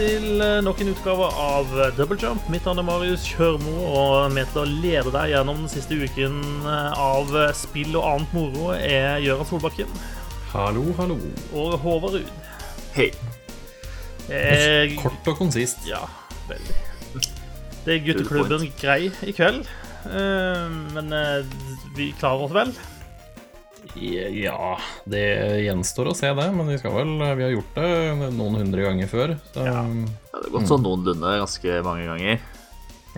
til eh, nok en utgave av Double Jump. Mitt navn er Marius Kjørmo, og med til å lede deg gjennom den siste uken eh, av spill og annet moro er Gøran Solbakken Hallo, hallo. og Håvard Ruud. Hei. Jeg... Kort og konsist. Ja, veldig. Det er gutteklubben grei i kveld, eh, men eh, vi klarer oss vel. Ja, det gjenstår å se det, men vi skal vel Vi har gjort det noen hundre ganger før. Så Ja. Ja, det har gått sånn noenlunde ganske mange ganger.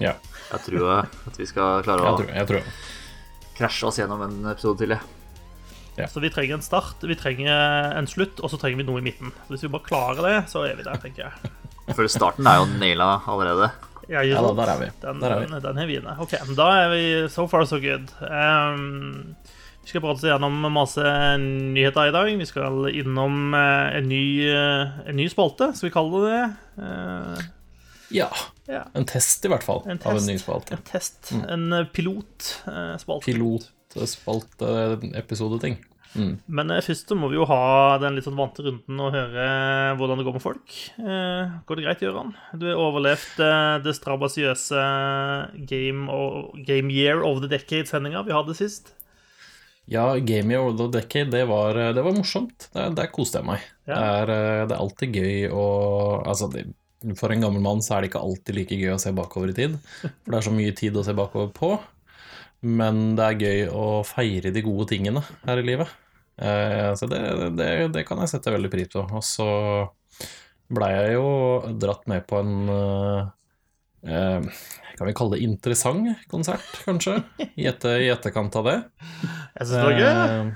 ja, Jeg tror at vi skal klare jeg å tror, jeg tror krasje oss gjennom en episode til. Ja. Så vi trenger en start, vi trenger en slutt, og så trenger vi noe i midten. Så hvis vi bare klarer det, så er vi der, tenker jeg. For starten er jo naila allerede. Ja, Ja da, der er vi. Den, Der er vi. den, den er vi inne. Ok, men da er vi so far so good. Ehm, vi skal prate oss gjennom masse nyheter i dag. Vi skal innom eh, en, ny, eh, en ny spalte, skal vi kalle det det? Eh, Ja. ja. En test, i hvert fall, En av en ny spalte. En test. En eh, pilotspalte. Pilotspalte-episodeting. Mm. Men først så må vi jo ha den litt sånn vante runden og høre hvordan det går med folk. Går det greit, Gøran? Du har overlevd det strabasiøse game, game Year of the Decade-sendinga vi hadde sist. Ja, Game of the Decade, det var, det var morsomt. Der, der koste jeg meg. Ja. Det, er, eh, det er alltid gøy å Altså, det, for en gammel mann så er det ikke alltid like gøy å se bakover i tid. For det er så mye tid å se bakover på. Men det er gøy å feire de gode tingene her i livet. Eh, så det, det, det kan jeg sette veldig pris på. Og så blei jeg jo dratt med på en eh, eh, Kan vi kalle det interessant konsert, kanskje? I, etter, i etterkant av det. Jeg syns det var gøy. Eh,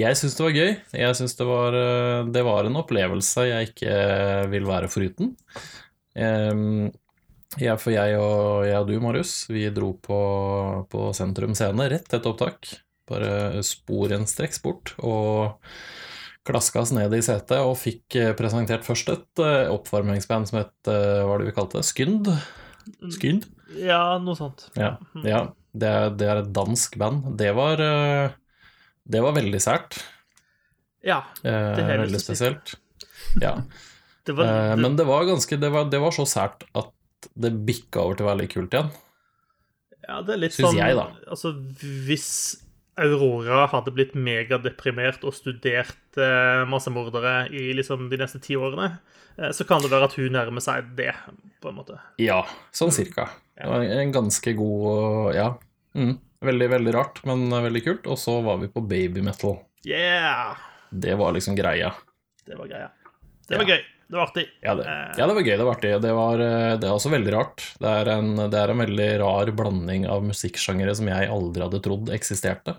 Jeg syns det var gøy. Jeg synes det, var, eh, det var en opplevelse jeg ikke eh, vil være foruten. Ja, for jeg og, jeg og du, Marius, vi dro på, på Sentrum Scene rett etter opptak. Bare sporenstreks bort og klaska oss ned i setet og fikk presentert først et oppvarmingsband som het Hva var det vi kalte det? Skynd? Skynd? Ja, noe sånt. Ja, ja det, er, det er et dansk band. Det var, eh, det var veldig sært. Ja. Eh, Det er veldig spesielt. Ja. Det var, Eh, men det var ganske det var, det var så sært at det bikka over til å være litt kult igjen. ja, det er litt Synes sånn jeg, da. Altså, hvis Aurora hadde blitt megadeprimert og studert eh, massemordere i liksom de neste ti årene, eh, så kan det være at hun nærmer seg det, på en måte. Ja, sånn cirka. Det var en ganske god Ja. Mm, veldig, veldig rart, men veldig kult. Og så var vi på baby metal. Yeah! Det var liksom greia. Det var greia. Det var gøy. Det var artig. Ja, det, Eh. ja, det var gøy. Det var artig. Det, var, eh, det er også veldig rart. Det er, en, det er en veldig rar blanding av musikksjangere som jeg aldri hadde trodd eksisterte.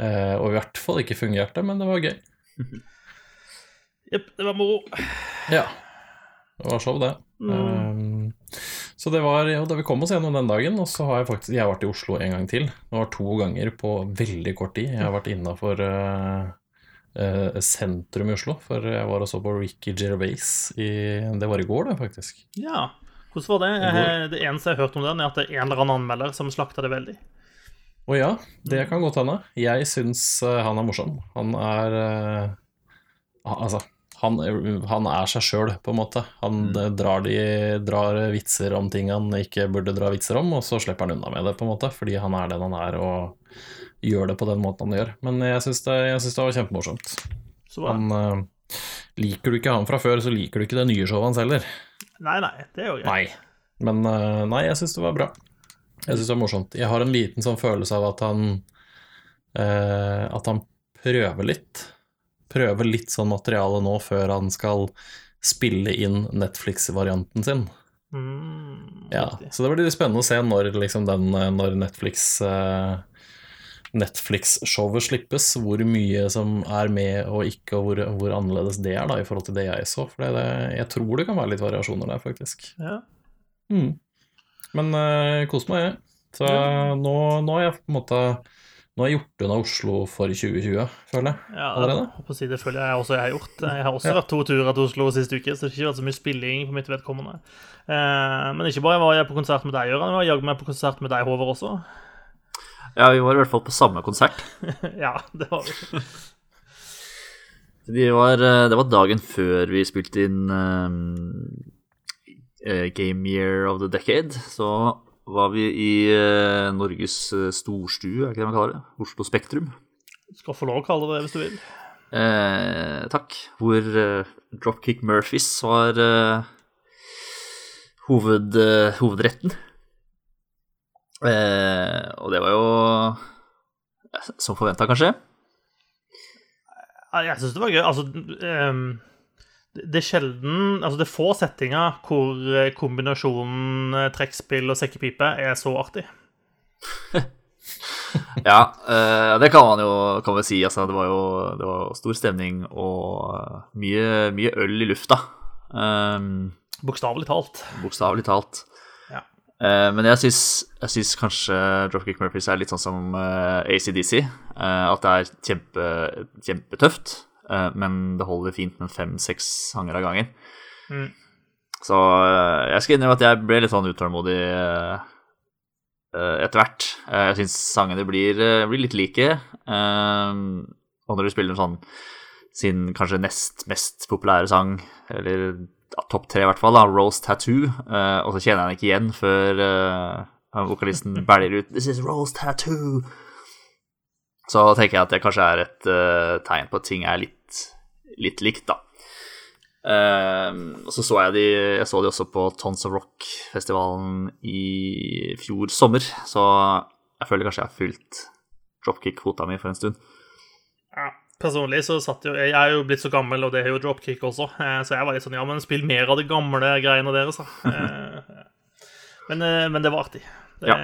Eh, og i hvert fall ikke fungerte, men det var gøy. Jepp, det var moro. Ja. Det var show, det. Um, så det var ja, da vi kom oss gjennom den dagen, og så har jeg faktisk Jeg har vært i Oslo en gang til. Det var to ganger på veldig kort tid. Jeg har vært innafor uh, uh, sentrum i Oslo, for jeg var og så på Ricky Gervais i Det var i går, det, faktisk. Ja. Hvordan var det? Eh, Det eneste jeg har hørt om den, er at det er en eller annen anmelder som slakta det veldig. Å ja, det kan godt hende. Jeg syns han er morsom. Han er uh, Altså, han, han er seg sjøl, på en måte. Han mm. drar, de, drar vitser om ting han ikke burde dra vitser om, og så slipper han unna med det, på en måte, fordi han er den han er, og gjør det på den måten han gjør. Men jeg syns det, det var kjempemorsomt. Så var Han uh, Liker du ikke han fra før, så liker du ikke det nye showet hans heller. Nei, nei, det er jo greit. Nei. Men uh, nei, jeg syns det var bra. Jeg syns det var morsomt. Jeg har en liten sånn følelse av at han uh, At han prøver litt. Prøver litt sånn materiale nå før han skal spille inn Netflix-varianten sin. Mm, Ja. Så det blir spennende å se når, liksom den, når Netflix uh, Netflix-showet slippes, hvor mye som er med og ikke, og hvor, hvor annerledes det er da, i forhold til det jeg så. For det, jeg tror det kan være litt variasjoner der, faktisk. Ja. Mm. Men uh, kos meg, jeg. Så nå, nå har jeg på en måte Nå har jeg gjort unna Oslo for 2020, føler jeg. Ja, Allerede? jeg håper å si det føler jeg også jeg har gjort. Jeg har også vært to turer til Oslo sist uke, så det har ikke vært så mye spilling på mitt vedkommende. Eh, men ikke bare var jeg på konsert med deg, Gøran, jeg var jaggu meg på konsert med deg, Håvard, også. Ja, vi var i hvert fall på samme konsert. ja, det var vi. Vi var, eh, det var dagen før vi spilte inn eh, Game Year of the Decade, så var vi i eh, Norges eh, storstue, er ikke det man kaller det? Oslo Spektrum. Du skal få lov å kalle det det hvis du vil. Eh, takk. Hvor eh, Dropkick Murphys var eh, hoved, eh, hovedretten. Eh, og det var jo som forventa, kanskje. Jeg syns det var gøy. Altså ehm, det er sjelden Altså, det er få settinger hvor eh, kombinasjonen eh, trekkspill og sekkepipe er så artig. Ja, eh, det kan man jo kan man si. Altså, det var jo det var stor stemning og mye, mye øl i lufta. Um, Bokstavelig talt. Bokstavelig talt. Ja. Uh, men jeg syns, kanskje Dropkick Murphys er litt sånn som uh, ACDC. Uh, at det er kjempe, kjempetøft, men det holder fint med fem-seks sanger av gangen. Mm. Så eh, jeg skal innrømme at jeg ble litt sånn utålmodig eh, eh, etter hvert. Eh, jeg syns sangene blir, eh, blir litt like. eh, og når du spiller sånn sin kanskje nest mest populære sang, eller ja, topp tre i hvert fall, da, Rose Tattoo, eh, og så kjenner jeg den ikke igjen før eh, vokalisten bæljer ut 'This is Rose Tattoo'. Så tenker jeg at det kanskje er et eh, tegn på at ting er litt, litt likt, da. Eh, og så så jeg de Jeg så de også på Tons of Rock-festivalen i fjor sommer, så jeg føler kanskje jeg har fulgt dropkick-kvota mi for en stund. Ja. Personlig så satt jo Jeg er jo blitt så gammel, og det er jo dropkick også, eh, så jeg var litt sånn Ja, men spill mer av de gamle greiene deres, da. Eh, Men, eh, men det var artig. Det, Ja.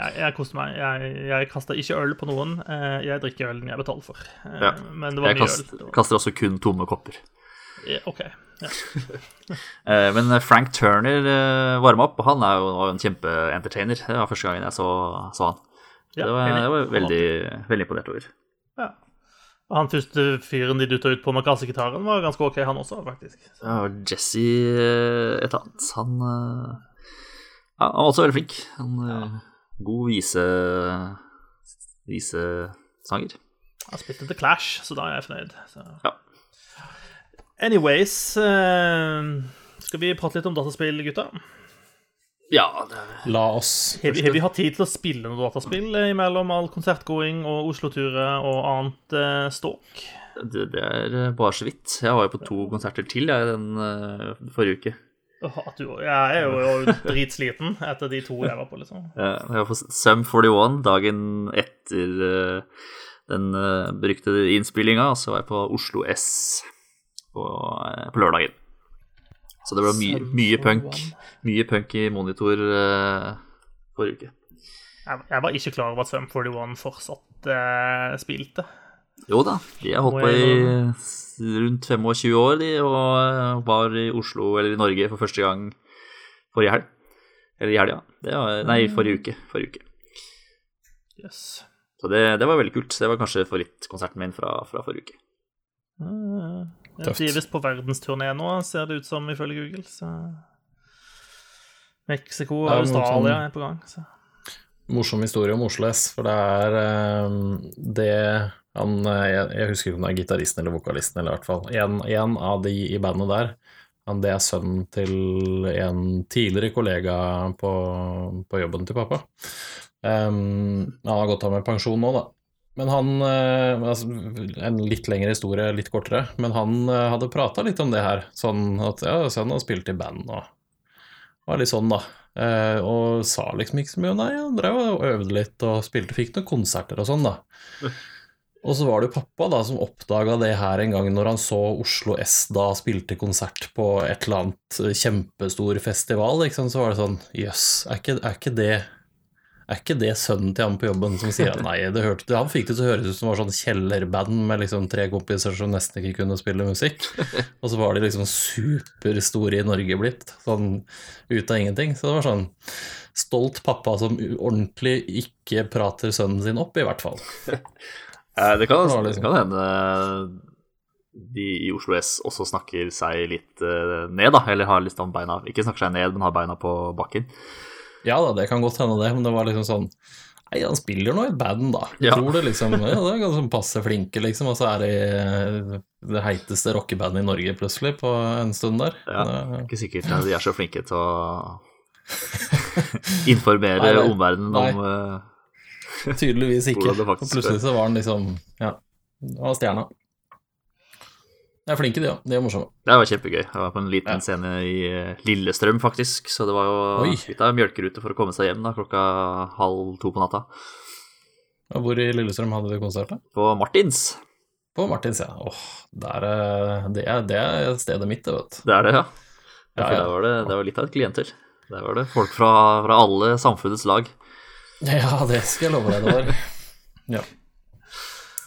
Jeg, jeg koste meg. Jeg, jeg kasta ikke øl på noen. Eh, Jeg drikker ølen jeg betaler for. Eh, Ja. Men det var Jeg mye kast, øl. Jeg kaster også kun tomme kopper. Ja, OK. Ja. Eh, Men Frank Turner varma opp, og han er jo en kjempeentertainer. Det var første gangen jeg så, så han. Ja, det var, det var veldig, veldig imponert over. Ja. Og han første fyren de dutta ut på med kassegitaren, var ganske OK, han også, faktisk. Ja, Jesse et annet. Han, han var også veldig flink. Han, eh, God vise visesanger. Han spilte The Clash, så da er jeg fornøyd. Så. Ja. Anyways eh, Skal vi prate litt om dataspill, gutta? Ja, det La oss Har vi, har vi hatt tid til å spille noe dataspill mellom imellom all konsertgåing og Oslo-turer og annet eh, ståk? det, det er eh, bare så vidt. Jeg var jo på to konserter til jeg, den eh, forrige uke. At du, jeg er jo dritsliten etter de to jeg var på, liksom. Ja, Jeg var på Sum 41 dagen etter eh, den eh, beryktede innspillinga, og så var jeg på Oslo S på, eh, på lørdagen. Så det ble mye, mye punk Mye punk i monitor uh, forrige uke. Jeg, jeg var ikke klar over at Sum 41 fortsatt uh, spilte. Jo da, de har holdt på i rundt 25 år, de, og eh, var i Oslo, eller i Norge, for første gang forrige helg. Eller i helga. Ja. nei, forrige uke. Forrige uke. Yes. Så det, det var veldig kult. Det var kanskje favorittkonserten min fra, fra forrige uke. Uh, Tøft. de er visst på verdensturné nå, ser det ut som, ifølge Google. Så Mexico og Australia er på gang. Så. morsom historie om Oslo S, for det er eh, det han, eh, jeg, jeg husker ikke om det er gitaristen eller vokalisten, eller i hvert fall en, en av de i bandet der. Han, det er sønnen til en tidligere kollega på, på jobben til pappa. Um, han har gått av med pensjon nå, da. Men han eh, altså, En litt lengre historie, litt kortere. Men han eh, hadde prata litt om det her. Sånn at ja, sønnen har spilt i band og var litt sånn, da. Uh, og sa liksom ikke så mye. Nei, han drev og øvde litt og spilte, fikk noen konserter og sånn, da. Og så var det jo pappa da som oppdaga det her en gang når han så Oslo S da spilte konsert på et eller annet eh, kjempestor festival. Sant? Så var det sånn Jøss, er, ikke- er ikke det er ikke det sønnen til han på jobben som sier nei, det hørte, han fikk det til å høres ut som det var sånn kjellerband med liksom tre kompiser som nesten ikke kunne spille musikk. Og så var de liksom superstore i Norge blitt, sånn ut av ingenting. Så det var sånn stolt pappa som ordentlig ikke prater sønnen sin opp, i hvert fall. Eh, Det kan, Det kan hende de i Oslo S også snakker seg litt eh, ned, da. Eller har litt om beina Ikke snakker seg ned, men har beina på bakken. Ja da, det kan godt hende det, men det var liksom sånn Nei, han spiller nå i band, da. Ja. Tror det liksom ja, Det er ganske passe flinke, liksom. Og så er de det heiteste rockebandet i Norge plutselig på en stund der. Ja. Det- er Ikke sikkert de er så flinke til å informere omverdenen om eh, Tydeligvis ikke. Og plutselig så var han liksom Ja, det var stjerna. De er flinke, de òg. De er morsomme. Det var kjempegøy. Jeg var på en liten Ja. scene i eh, Lillestrøm, faktisk. Så det var jo litt av mjølkerute for å komme seg hjem da, klokka halv to på natta. Og Hvor i Lillestrøm hadde du konsert? da? På Martins. På Martins, ja. Åh, der, er- det, er, det er stedet mitt, det, vet du. Det er det, ja. Ja, ja. Der var det, det var litt av et klienter. Der var det folk fra, fra alle samfunnets lag. Ja, det skal jeg love deg det var. Ja.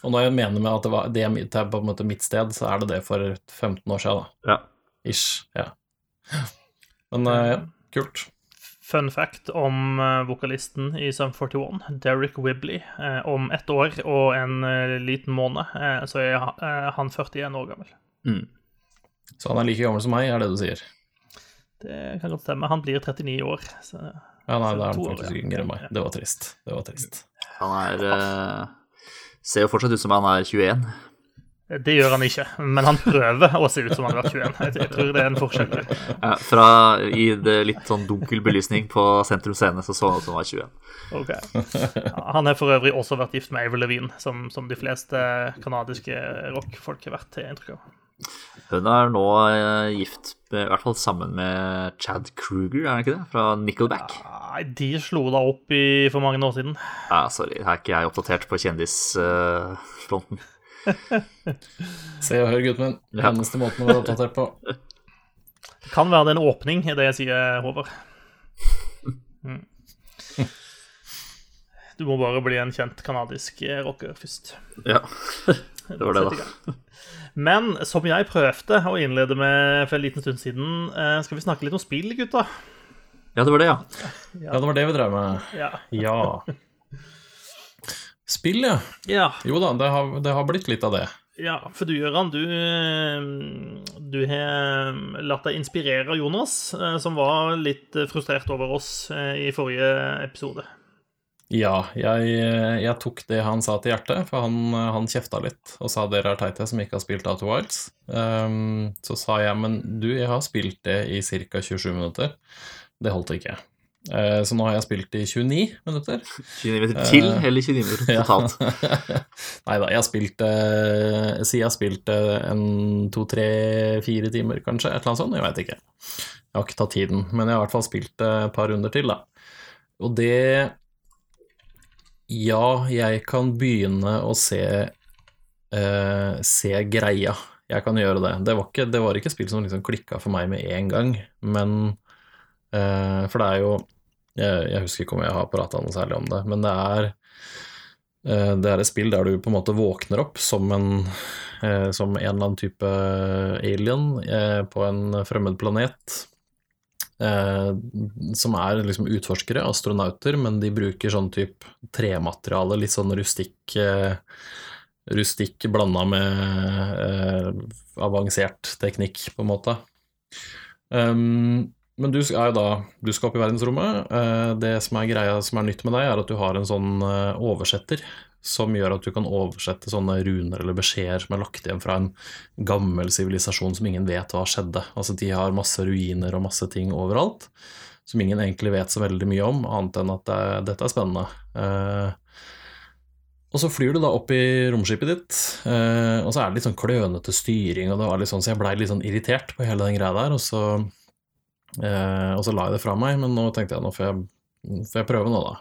Og når jeg mener med at det, var, det er det er på en måte mitt sted, så er det det for 15 år siden, da. Ja. Ish. Ja. Men eh, ja, kult. Fun fact om eh, vokalisten i Sum 41, Derek Wibley. Eh, om ett år og en eh, liten måned eh, så er eh, han 41 år gammel. Mm. Så han er like gammel som meg, er det du sier? Det kan godt stemme. Han blir 39 år. Så Ja, nei, det er han år, faktisk ja. yngre enn meg. Det var trist. Det var trist. Han er uh, Ser jo fortsatt ut som han er 21. det gjør han ikke, men han prøver å se ut som han har vært 21. Jeg, tror det er en forskjell. Ja, fra I det litt sånn dunkel belysning på Sentrum Scene så så han ut som han var 21. Okay. Han har for øvrig også vært gift med Avril Levine, som, som de fleste kanadiske rockfolk har vært, til inntrykk av. Hun er nå eh, gift, i hvert fall sammen med Chad Kruger, er det ikke det? Fra Nickelback. Nei, de slo da opp i for mange år siden. Ja, sorry, her er ikke jeg oppdatert på kjendisfronten. Se og hør, gutten min. Ja. eneste måten å være oppdatert på. Kan være det en åpning i det jeg sier, Håvard. Mm. Du må bare bli en kjent kanadisk rocker først. Ja, det var det, da. Men som jeg prøvde å innlede med for en liten stund siden, eh, skal vi snakke litt om spill, gutta? Ja, det var det, ja. Ja, det var det vi drev med. Ja. Ja. Spill, ja. ja. Jo da, det har, det har blitt litt av det. Ja, for du, Gøran, du, eh, du har latt deg inspirere av Jonas, eh, som var litt frustrert over oss i forrige episode. Ja, jeg, jeg tok det han sa til hjertet, for han, han kjefta litt og sa dere er teite som ikke har spilt Out of Wilds. Um, så sa jeg men du, jeg har spilt det i ca. 27 minutter. Det holdt ikke. Uh, så nå har jeg spilt det i 29 minutter. 29 minutter til, eller 29 minutter Ja. totalt? Nei da, jeg har spilt eh, Si jeg har spilt eh, en to, tre, fire timer, kanskje. Et eller annet sånt. Jeg veit ikke. Jeg har ikke tatt tiden, men jeg har i hvert fall spilt eh, et par runder til, da. Og det Ja, jeg kan begynne å se uh, Se greia. Jeg kan gjøre det. Det var ikke, det var ikke spill som liksom klikka for meg med en gang, men uh, For det er jo jeg, jeg husker ikke om jeg har prata noe særlig om det, men det er Eh, Det er et spill der du på en måte våkner opp som en, eh, som en eller annen type alien eh, på en fremmed planet. Eh, som er liksom utforskere, astronauter, men de bruker sånn type tremateriale, litt sånn rustikk eh, Rustikk blanda med eh, avansert teknikk, på en måte. Um, men du er jo da Du skal opp i verdensrommet. Eh, Det som er greia som er nytt med deg, er at du har en sånn eh, oversetter som gjør at du kan oversette sånne runer eller beskjeder som er lagt igjen fra en gammel sivilisasjon som ingen vet hva skjedde. Altså de har masse ruiner og masse ting overalt som ingen egentlig vet så veldig mye om, annet enn at det, dette er spennende. Eh, og så flyr du da opp i romskipet ditt, eh, og så er det litt sånn klønete styring, og det var litt sånn, så jeg blei litt sånn irritert på hele den greia der, og så Eh, og så la jeg det fra meg, men nå tenkte jeg nå får jeg, får jeg prøve nå, da.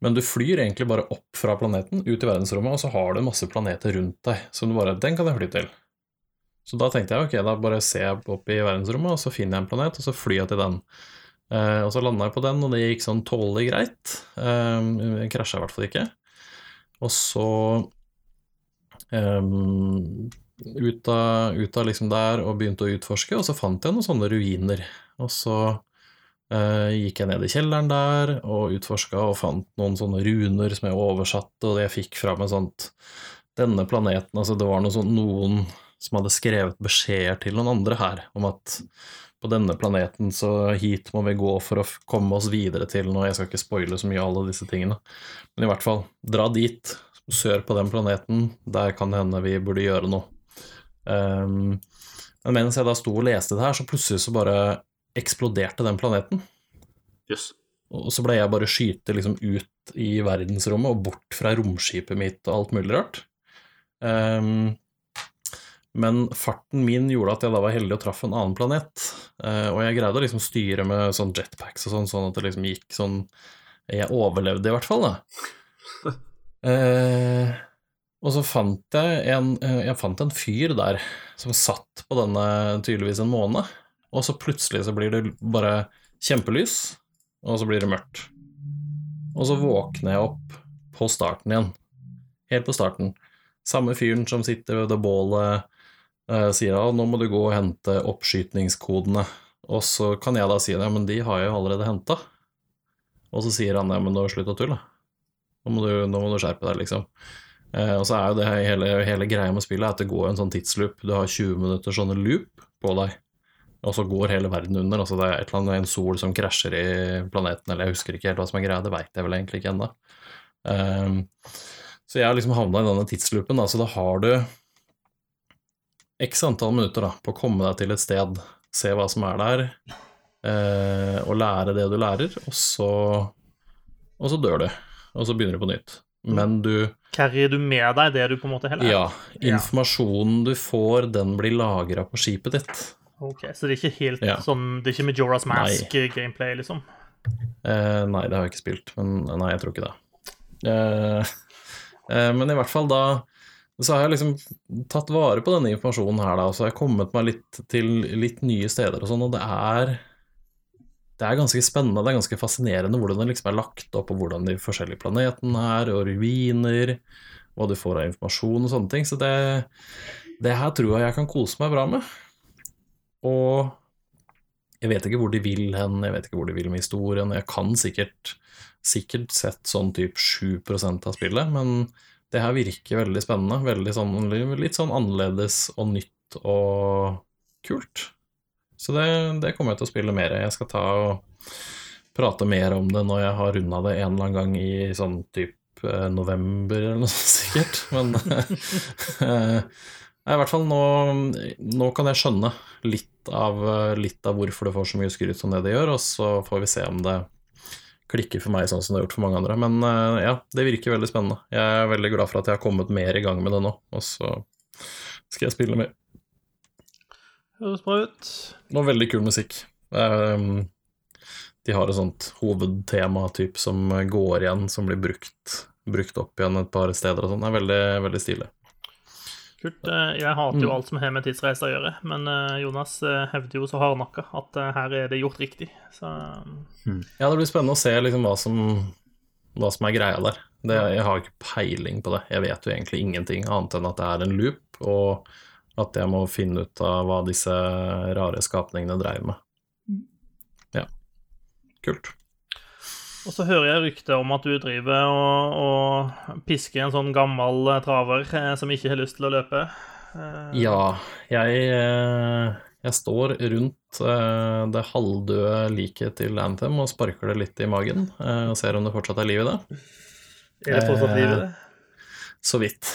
Men du flyr egentlig bare opp fra planeten, ut i verdensrommet, og så har du masse planeter rundt deg som du bare Den kan jeg fly til. Så da tenkte jeg ok, da bare ser jeg opp i verdensrommet, og så finner jeg en planet, og så flyr jeg til den. Eh, og så landa jeg på den, og det gikk sånn tålelig greit. Eh, krasja i hvert fall ikke. Og så eh, ut av, ut av liksom der og begynte å utforske, og så fant jeg noen sånne ruiner. Og så gikk jeg ned i kjelleren der og utforska og fant noen sånne runer som jeg oversatte, og jeg fikk fram et sånt Denne planeten Altså, det var noe sånt, noen som hadde skrevet beskjeder til noen andre her om at på denne planeten, så hit må vi gå for å komme oss videre til noe. Jeg skal ikke spoile så mye av alle disse tingene, men i hvert fall, dra dit, sør på den planeten, der kan det hende vi burde gjøre noe. Um, men mens jeg da sto og leste det her, så plutselig så bare eksploderte den planeten. Yes. Og så ble jeg bare skyte liksom ut i verdensrommet og bort fra romskipet mitt og alt mulig rart. Um, men farten min gjorde at jeg da var heldig og traff en annen planet. Uh, og jeg greide å liksom styre med sånn jetpacks og sånn, sånn at det liksom gikk sånn Jeg overlevde i hvert fall, da. Uh, og så fant jeg en, eh, jeg fant en fyr der som satt på denne tydeligvis en måned, og så plutselig så blir det bare kjempelys, og så blir det mørkt. Og så våkner jeg opp på starten igjen. Helt på starten. Samme fyren som sitter ved det bålet, eh, sier at nå må du gå og hente oppskytningskodene. Og så kan jeg da si ja, men de har jeg jo allerede henta. Og så sier han ja, men da slutt å tulle. Nå må du, nå må du skjerpe deg, liksom. Eh, og så er jo det hele, hele greia med spillet at det går en sånn tidsloop. Du har 20 minutter sånne loop på deg, og så går hele verden under. Altså det er et eller annet, en sol som krasjer i planeten, eller jeg husker ikke helt hva som er greia, det veit jeg vel egentlig ikke ennå. Um, så jeg har liksom havna i denne tidsloopen, da, så da har du x antall minutter da, på å komme deg til et sted, se hva som er der, uh, og lære det du lærer, og så, og så dør du, og så begynner du på nytt. Men du Carrier du med deg det du på en måte heller? Ja, informasjonen du får, den blir lagra på skipet ditt. Ok, Så det er ikke helt Ja. sånn Det er ikke Majora's Mask-gameplay, liksom? Eh, nei, det har jeg ikke spilt, men nei, jeg tror ikke det. Eh, eh, men i hvert fall da så har jeg liksom tatt vare på denne informasjonen her, da, så har jeg kommet meg litt til litt nye steder og sånn, og det er det er ganske spennende, det er ganske fascinerende hvordan det liksom er lagt opp, og hvordan de forskjellige planetene er, og ruiner, hva du får av informasjon og sånne ting. Så det, det her tror jeg jeg kan kose meg bra med. Og jeg vet ikke hvor de vil hen, jeg vet ikke hvor de vil med historien. Jeg kan sikkert, sikkert sett sånn typ 7% av spillet, men det her virker veldig spennende. Veldig sånn, litt sånn annerledes og nytt og kult. Så det, det kommer jeg til å spille mer. Jeg skal ta og prate mer om det når jeg har runda det en eller annen gang i sånn typ eh, november eller noe sånt sikkert. Men eh, i hvert fall nå, nå kan jeg skjønne litt av, litt av hvorfor det får så mye skryt som det det gjør, og så får vi se om det klikker for meg sånn som det har gjort for mange andre. Men eh, ja, det virker veldig spennende. Jeg er veldig glad for at jeg har kommet mer i gang med det nå, og så skal jeg spille mer. Høres bra ut. Noe veldig kul musikk. Ehm, de har et sånt hovedtema typ som går igjen, som blir brukt, brukt opp igjen et par steder og sånn. Det er veldig, veldig stilig. Kult. Eh, Jeg hater jo Mm. alt som har med tidsreiser å gjøre, men eh, Jonas eh, hevder jo så hardnakka at her er det gjort riktig. Så Ja, det blir spennende å se liksom hva som, hva som er greia der. Det, jeg har ikke peiling på det. Jeg vet jo egentlig ingenting annet enn at det er en loop, og at jeg må finne ut av hva disse rare skapningene dreier med. Ja. Kult. Og så hører jeg rykter om at du driver og, og pisker en sånn gammel eh, traver eh, som ikke har lyst til å løpe. Eh, Ja, jeg, jeg står rundt det halvdøde liket til Anthem og sparker det litt i magen og ser om det fortsatt er liv i det. Er det fortsatt liv i det? Så vidt.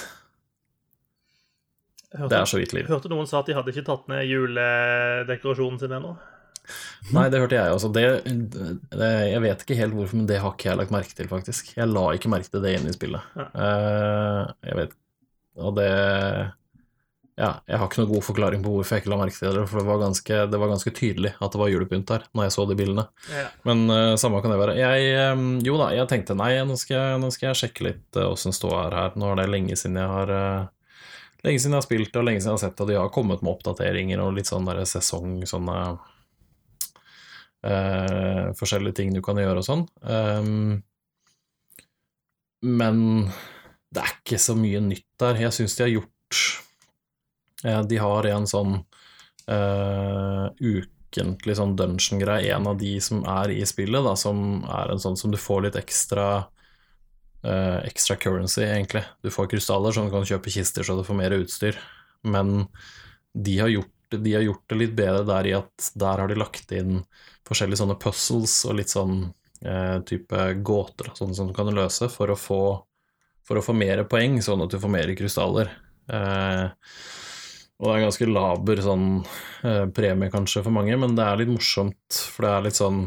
Hørte, Det er så vidt liv. hørte noen sa at de hadde ikke tatt ned juledekorasjonen sin ennå. Nei, det hørte jeg også. Det, det, jeg vet ikke helt hvorfor, men det har ikke jeg lagt merke til, faktisk. Jeg la ikke merke til det inne i spillet. Ja. Uh, jeg vet Og det Ja, jeg har ikke noen god forklaring på hvorfor jeg ikke la merke til det, for det var ganske, det var ganske tydelig at det var julepynt der, når jeg så de bildene. Ja. Men uh, samme kan det være. Jeg, eh, jo da, jeg tenkte nei, nå skal jeg, nå skal jeg sjekke litt uh, åssen ståa er her. Nå er det lenge siden jeg har uh, Lenge siden jeg har spilt, og lenge siden jeg har sett at de har kommet med oppdateringer og litt sånn der sesong, sånne eh, forskjellige ting du kan gjøre og sånn. Um, men det er ikke så mye nytt der. Jeg syns de har gjort uh, De har en sånn uh, ukentlig sånn dungeon-greie, en av de som er i spillet, da, som er en sånn som du får litt ekstra uh, extra currency, egentlig. Du får krystaller som du kan kjøpe kister så du får mer utstyr, men de har gjort de har gjort det litt bedre der i at der har de lagt inn forskjellige sånne puzzles og litt sånn eh, type gåter sånn som du kan løse for å få for å få mer poeng, sånn at du får mer krystaller. Eh, og det er en ganske laber sånn eh, premie kanskje for mange, men det er litt morsomt, for det er litt sånn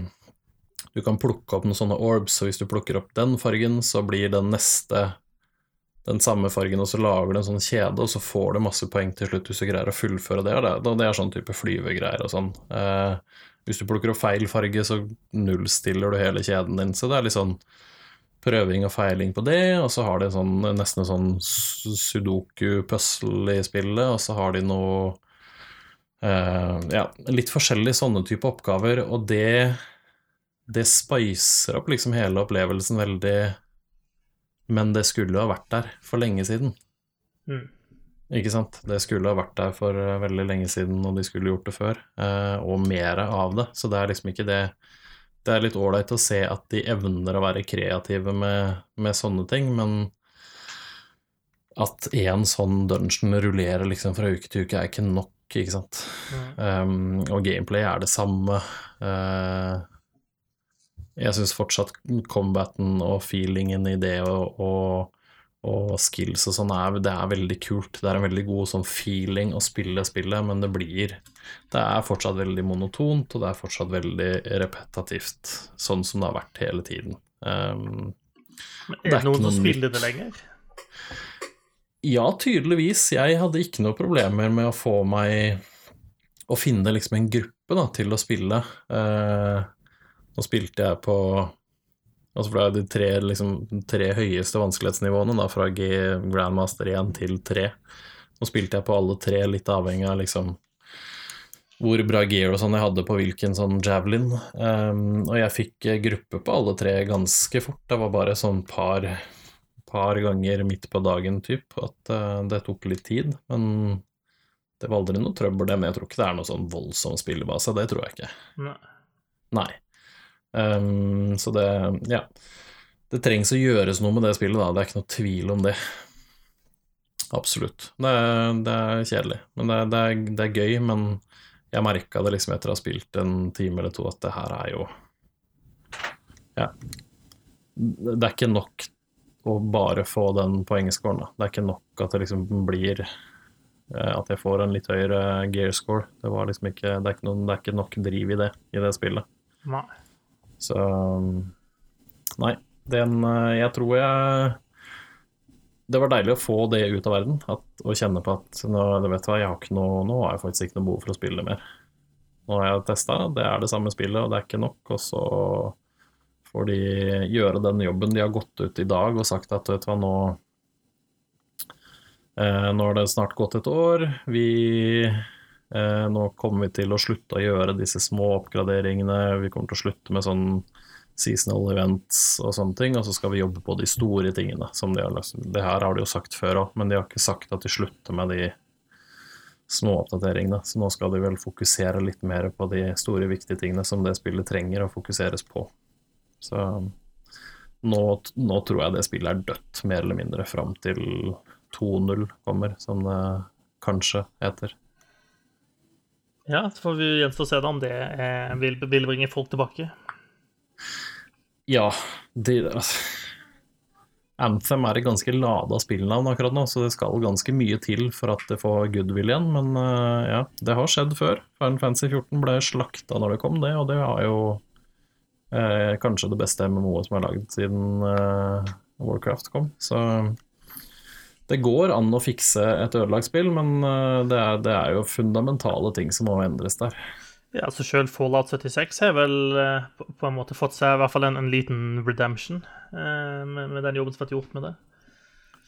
Du kan plukke opp noen sånne orbs, og hvis du plukker opp den fargen, så blir den neste den samme fargen, og så lager du en sånn kjede, og så får du masse poeng til slutt hvis du greier å fullføre det. Og det, er sånn type flyvegreier og sånn. Eh, hvis du plukker opp feil farge, så nullstiller du hele kjeden din. Så det er litt sånn prøving og feiling på det, og så har de sånn, nesten en sånn sudoku-puzzle i spillet, og så har de noe uh, Ja, litt forskjellige sånne type oppgaver, og det det spicer opp liksom hele opplevelsen veldig Men det skulle jo ha vært der for lenge siden. Mm. Ikke sant? Det skulle ha vært der for uh, veldig lenge siden, og de skulle gjort det før. Uh, og mer av det. Så det er liksom ikke det det er litt ålreit å se at de evner å være kreative med, med sånne ting, men at én sånn dungeon rullerer liksom fra uke til uke, er ikke nok, ikke sant. Um, og gameplay er det samme. Uh, jeg syns fortsatt combaten og feelingen i det og, og og skills og sånn er, det er veldig kult. Det er en veldig god sånn feeling å spille spillet, men det blir Det er fortsatt veldig monotont, og det er fortsatt veldig repetativt, sånn som det har vært hele tiden. Um, men er det, det noen som spiller det lenger? Ja, tydeligvis. Jeg hadde ikke noe problemer med å få meg Å finne liksom en gruppe da, til å spille. Uh, nå spilte jeg på Altså for det er de tre, liksom, tre høyeste vanskelighetsnivåene, da, fra G Grandmaster 1 til 3. Nå spilte jeg på alle tre, litt avhengig av liksom hvor bra gear og sånn jeg hadde på hvilken sånn javelin. Um, og jeg fikk gruppe på alle tre ganske fort. Det var bare sånn par, par ganger midt på dagen typ at uh, det tok litt tid. Men det var aldri noe trøbbel, det. Men jeg tror ikke det er noe sånn voldsom spillebase. Det tror jeg ikke. Nei. Nei. Um, så det Ja. Det trengs å gjøres noe med det spillet, da. Det er ikke noe tvil om det. Absolutt. Det er, det er kjedelig. Men det, det, er, det, er, gøy. Men jeg merka det liksom etter å ha spilt en time eller to, at det her er jo Ja. Det er ikke nok å bare få den poengscoren. Da. Det er ikke nok at det liksom blir eh, At jeg får en litt høyere gear score. Det, liksom ikke, det, er ikke noen, det er ikke nok driv i det i det spillet. Nei. Så Nei, den eh, Jeg tror jeg Det var deilig å få det ut av verden, at, og kjenne på at nå, vet hva, jeg har noe, nå har jeg faktisk ikke noe behov for å spille mer. Nå har jeg testa, det er det samme spillet, og det er ikke nok. Og så får de gjøre den jobben. De har gått ut i dag og sagt at vet du hva, nå eh, Nå har det snart gått et år. Vi nå kommer vi til å slutte å gjøre disse små oppgraderingene. Vi kommer til å slutte med sånn seasonal events og sånne ting, og så skal vi jobbe på de store tingene. Som de har, det her har de jo sagt før òg, men de har ikke sagt at de slutter med de små oppdateringene. Så nå skal de vel fokusere litt mer på de store, viktige tingene som det spillet trenger å fokuseres på. Så nå, nå tror jeg det spillet er dødt, mer eller mindre, fram til 2.0 kommer, som det kanskje heter. Ja, så får vi gjenstå å se da om det eh, vil, vil, bringe folk tilbake. Ja, det altså. Anthem er et ganske lada spillnavn akkurat nå, så det skal ganske mye til for at det får goodwill igjen. Men uh, ja, det har skjedd før. Final Fantasy 14 ble slakta når det kom, det, og det har jo uh, kanskje det beste MMO-et som er lagd siden uh, Warcraft kom. Så det går an å fikse et ødelagt spill, men eh, det er, det er, jo fundamentale ting som må endres der. Ja, altså Selv Fallout 76 har vel eh, på en måte fått seg i hvert fall en, en liten redemption eh, med, med, den jobben som har vært gjort med det.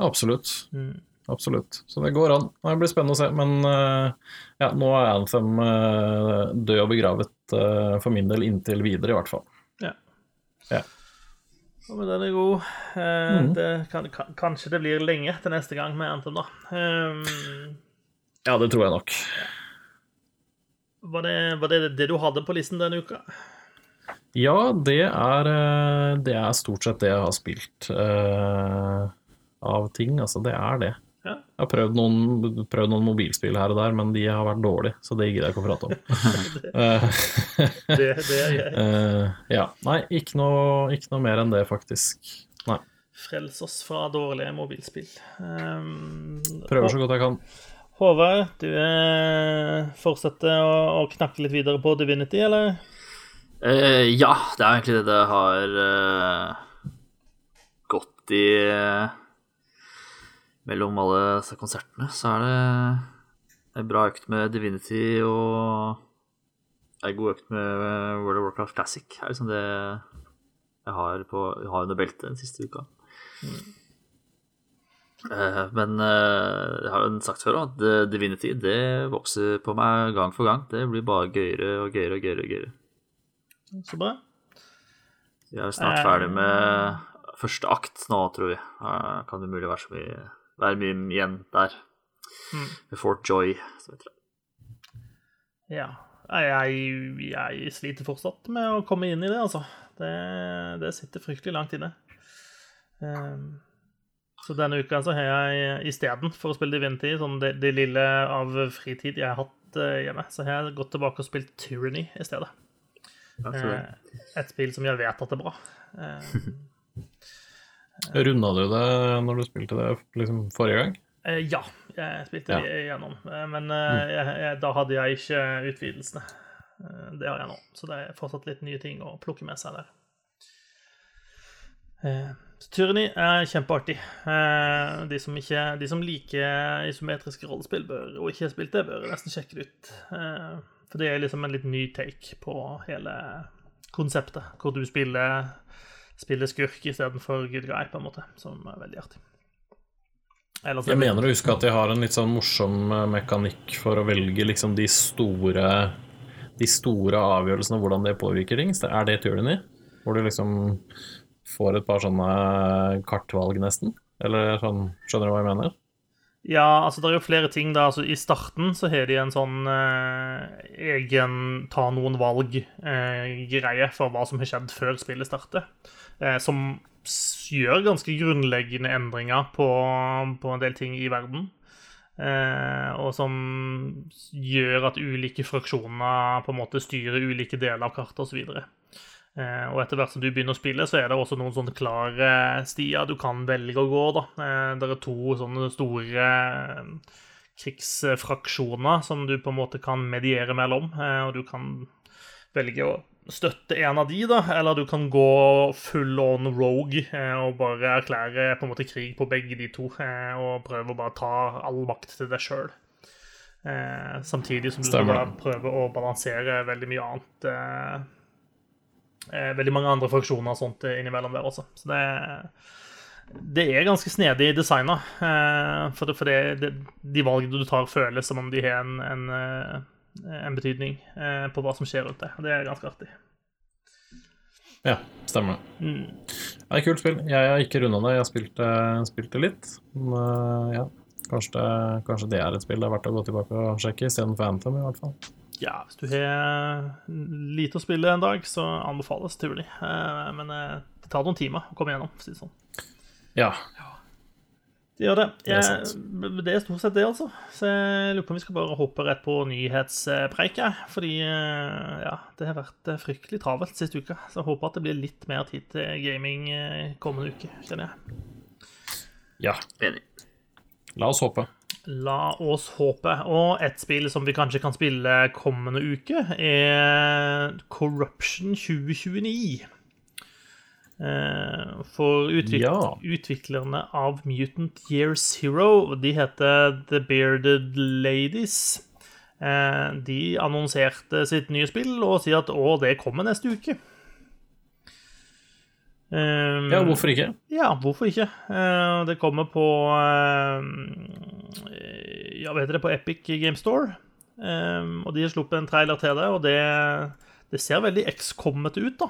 Absolutt. Mm. Absolutt. Så det går an. Det blir spennende å se. Men ja, nå er Anthem død og begravet for min del inntil videre, i hvert fall. Ja. ja. Men den er god. Eh, mm. det kan, kan, kanskje det blir lenge til neste gang med Anthem, da. Um, ja, det tror jeg nok. Var det, var det, det du hadde på listen denne uka? Ja, det er, eh, det er stort sett det jeg har spilt uh, av ting. Altså, det er det. Jeg har prøvd noen, prøvd noen mobilspill her og der, men de har vært dårlige, så det gidder jeg ikke å prate om. Eh, Det, det er jeg. eh, ja. Nei, ikke noe, ikke noe mer enn det, faktisk. Nei. Frels oss fra dårlige mobilspill. Um, Prøver så godt jeg kan. Håvard, du eh, fortsetter å, å knakke litt videre på Divinity, eller? Uh, ja, det er egentlig det det har uh, gått i Mellom alle disse konsertene, så er det en bra økt med Divinity og en god økt med World of Warcraft Classic. Det er liksom det jeg har, på, jeg har under beltet den siste uka. Mm. men eh, jeg har jo sagt før at eh, Divinity det vokser på meg gang for gang. Det blir bare gøyere og gøyere og gøyere. og gøyere. Så bra. Vi er snart ferdig med første akt nå, tror vi. Kan det mulig være så mye, være mye igjen der. Mm. Fort Joy, som heter det. Ja. Jeg, jeg sliter fortsatt med å komme inn i det, altså. Det, det sitter fryktelig langt inne. Um, så denne uka så har jeg istedenfor å spille Divinity, sånn det, det lille av fritid jeg har hatt eh, hjemme, så har jeg gått tilbake og spilt Tyranny i stedet. Det. Eh, et spill som jeg vet at er bra. Eh, Runda du det når du spilte det liksom forrige gang? Eh, ja, jeg spilte Ja. det igjennom. Eh, Men eh, jeg, jeg, da hadde jeg ikke utvidelsene. Det har jeg nå. Så det er fortsatt litt nye ting å plukke med seg der. Så Tyranny er kjempeartig. De som, ikke, de som liker isometriske rollespill bør, og ikke har spilt det, bør nesten sjekke det ut. For det er liksom en litt ny take på hele konseptet, hvor du spiller, spiller skurk istedenfor good guy, på en måte, som er veldig artig. Ellers er Jeg mener å huske at de har en litt sånn morsom eh, mekanikk for å velge liksom de store De store avgjørelsene, hvordan det påvirker ting. Så Er det Tyranny? Hvor du liksom får et par sånne kartvalg, nesten? Eller sånn Skjønner du hva jeg mener? Ja, altså det er jo flere ting da. Altså, I starten så har de en sånn eh, egen ta noen valg-greie for hva som har skjedd før spillet starter. Eh, som gjør ganske grunnleggende endringer på, på en del ting i verden. Eh, og som gjør at ulike fraksjoner på en måte styrer ulike deler av kartet osv. Eh, og etter hvert som du begynner å spille, så er det også noen sånne klare stier du kan velge å gå. da. Eh, det er to sånne store eh, krigsfraksjoner som du på en måte kan mediere mellom. Eh, og du kan velge å støtte en av de, da, eller du kan gå full on rogue eh, og bare erklære på en måte krig på begge de to, eh, og prøve å bare ta all makt til deg sjøl. Eh, samtidig som du skal prøve å balansere veldig mye annet eh, eh, Veldig mange andre fraksjoner og sånt eh, innimellom der også. Så det, det er ganske snedig designa. Eh, for det, for det, de valgene du tar, føles som om de har en, en, en betydning eh, på hva som skjer rundt det. Og det er ganske artig. Ja, stemmer det. Mm. Det er et kult spill. Jeg har ikke runda det, jeg har spilt det, litt. Men eh, ja, kanskje det, kanskje det er et spill det er verdt å gå tilbake og sjekke, istedenfor Anthem, i hvert fall. Ja, hvis du har lite å spille en dag, så anbefales. Eh, men eh, det tar noen timer å komme gjennom, for å si det sånn. Ja. Ja. Det gjør det. Det er det er stort sett det, altså. Så jeg lurer på om vi skal bare hoppe rett på nyhetspreiket. Fordi eh, ja, det har vært eh, fryktelig travelt sist uke. Så jeg håper at det blir litt mer tid til gaming eh, kommende uke, kjenner jeg. ja. Enig. La oss håpe. La oss håpe. Og et spill som vi kanskje kan spille kommende uke, er Corruption 2029. Eh, For utvik Ja. utviklerne av Mutant Year Zero, de heter The Bearded Ladies. Eh, De annonserte sitt nye spill og sier at å, det kommer neste uke. Eh, Ja, hvorfor ikke? ja, hvorfor ikke? Eh, Det kommer på Ja, hva heter det? På Epic Game Store. Eh, Og de har sluppet en trailer til det, og det, det ser veldig X-kommete ut, da.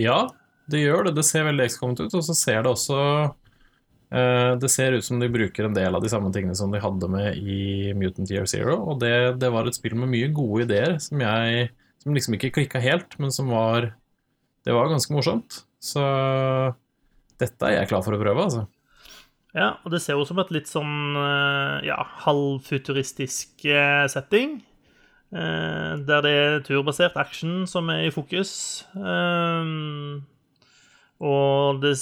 Ja, det gjør det. Det ser veldig XCOM ut, og så ser det også uh, Det ser ut som de bruker en del av de samme tingene som de hadde med i Mutant Year Zero, og det, det var et spill med mye gode ideer som jeg Som liksom ikke klikka helt, men som var Det var ganske morsomt. Så dette er jeg klar for å prøve, altså. Ja, og det ser jo ut som et litt sånn eh, ja, halvfuturistisk eh, setting. Eh, Der det er turbasert action som er i fokus. Eh, Og det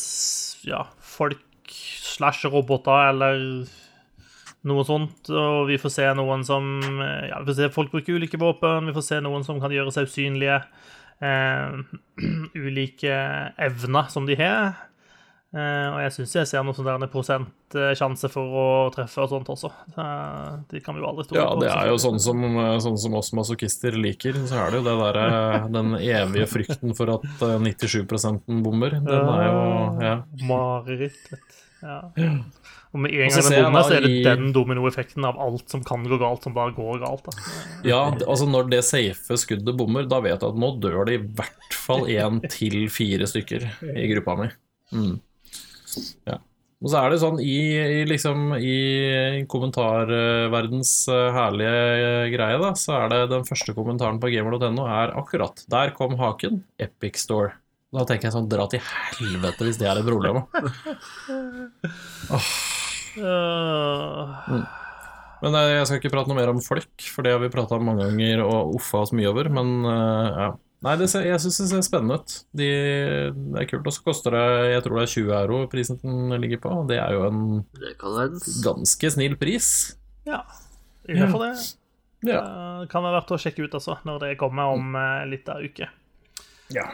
Ja, folk slash roboter eller noe sånt. Og vi får se noen som eh, Ja, vi får se folk bruke ulike våpen. Vi får se noen som kan gjøre seg usynlige. Eh, ulike evner som de har. Eh, og jeg syns jeg ser noe sånn der en prosent eh, sjanse for å treffe og sånt også. De det kan vi jo aldri stole Ja, det er jo sånn som, sånn som oss masochister liker. Så er det jo det der, den evige frykten for at eh, 97% bommer. Den er jo Ja. Mareritt. Ja. Og med en gang den bommer, så er det i- den dominoeffekten av alt som kan gå galt, som bare går galt. Da. Ja, altså når det safe skuddet bommer, da vet jeg at nå dør det i hvert fall én til fire stykker i gruppa mi. Mm. Ja. Og så er det sånn i, i liksom i kommentarverdens eh, herlige eh, greie, da, så er det den første kommentaren på gamer.no er akkurat Der kom haken. Epic Store. Da tenker jeg sånn Dra til helvete hvis det er et problem. oh. mm. Men eh, jeg skal ikke prate noe mer om folk, for det har vi prata om mange ganger og uffa oss mye over. Men ja. Nei, det ser, jeg syns det ser spennende ut. De, det er kult. Og så koster det jeg tror det er 20 euro prisen den ligger på. Det er jo en ganske snill pris. ja. i hvert fall det Ja. Det kan være verdt å sjekke ut altså, når det kommer om eh, litt av uke. ja.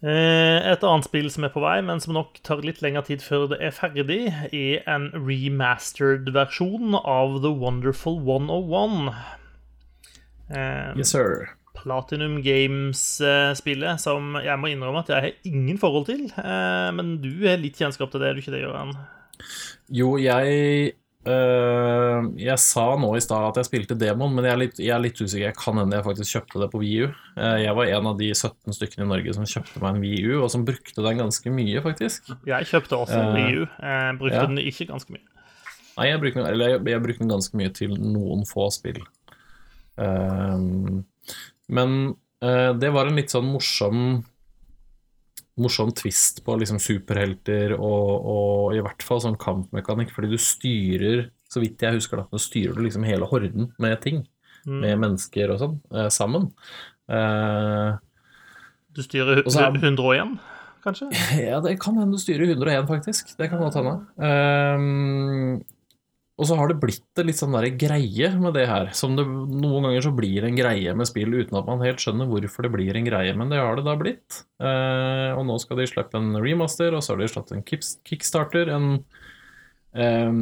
Eh, Et annet spill som er på vei, men som nok tar litt lengre tid før det er ferdig, er en remastered versjon av The Wonderful 101. Eh, Yes, sir. Platinum Games-spillet, som jeg må innrømme at jeg har ingen forhold til. eh, Men du har litt kjennskap til det, er du ikke det, Gøran? Jo, jeg øh, Jeg sa nå i stad at jeg spilte demon, men jeg er, litt, jeg er litt usikker. Jeg kan hende jeg faktisk kjøpte det på VU. Jeg var en av de 17 stykkene i Norge som kjøpte meg en VU, og som brukte den ganske mye, faktisk. Jeg kjøpte også en Wii U. Jeg brukte ja. den ikke ganske mye. Nei, jeg brukte, den- eller jeg, jeg brukte den ganske mye til noen få spill. Ehm, men eh, det var en litt sånn morsom Morsom twist på liksom superhelter og, og i hvert fall sånn kampmekanikk, fordi du styrer, så vidt jeg husker, da, så styrer du liksom hele horden med ting. Mm. Med mennesker og sånn, eh, sammen. Eh, Du styrer Og så er- 101, kanskje? Ja, det kan hende du styrer 101, faktisk. Det kan godt hende. Ehm, og så har det blitt en litt sånn der greie med det her. Som det noen ganger så blir en greie med spill uten at man helt skjønner hvorfor det blir en greie, men det har det da blitt. Eh, og nå skal de slippe en remaster, og så har de slått en kickstarter. En, eh,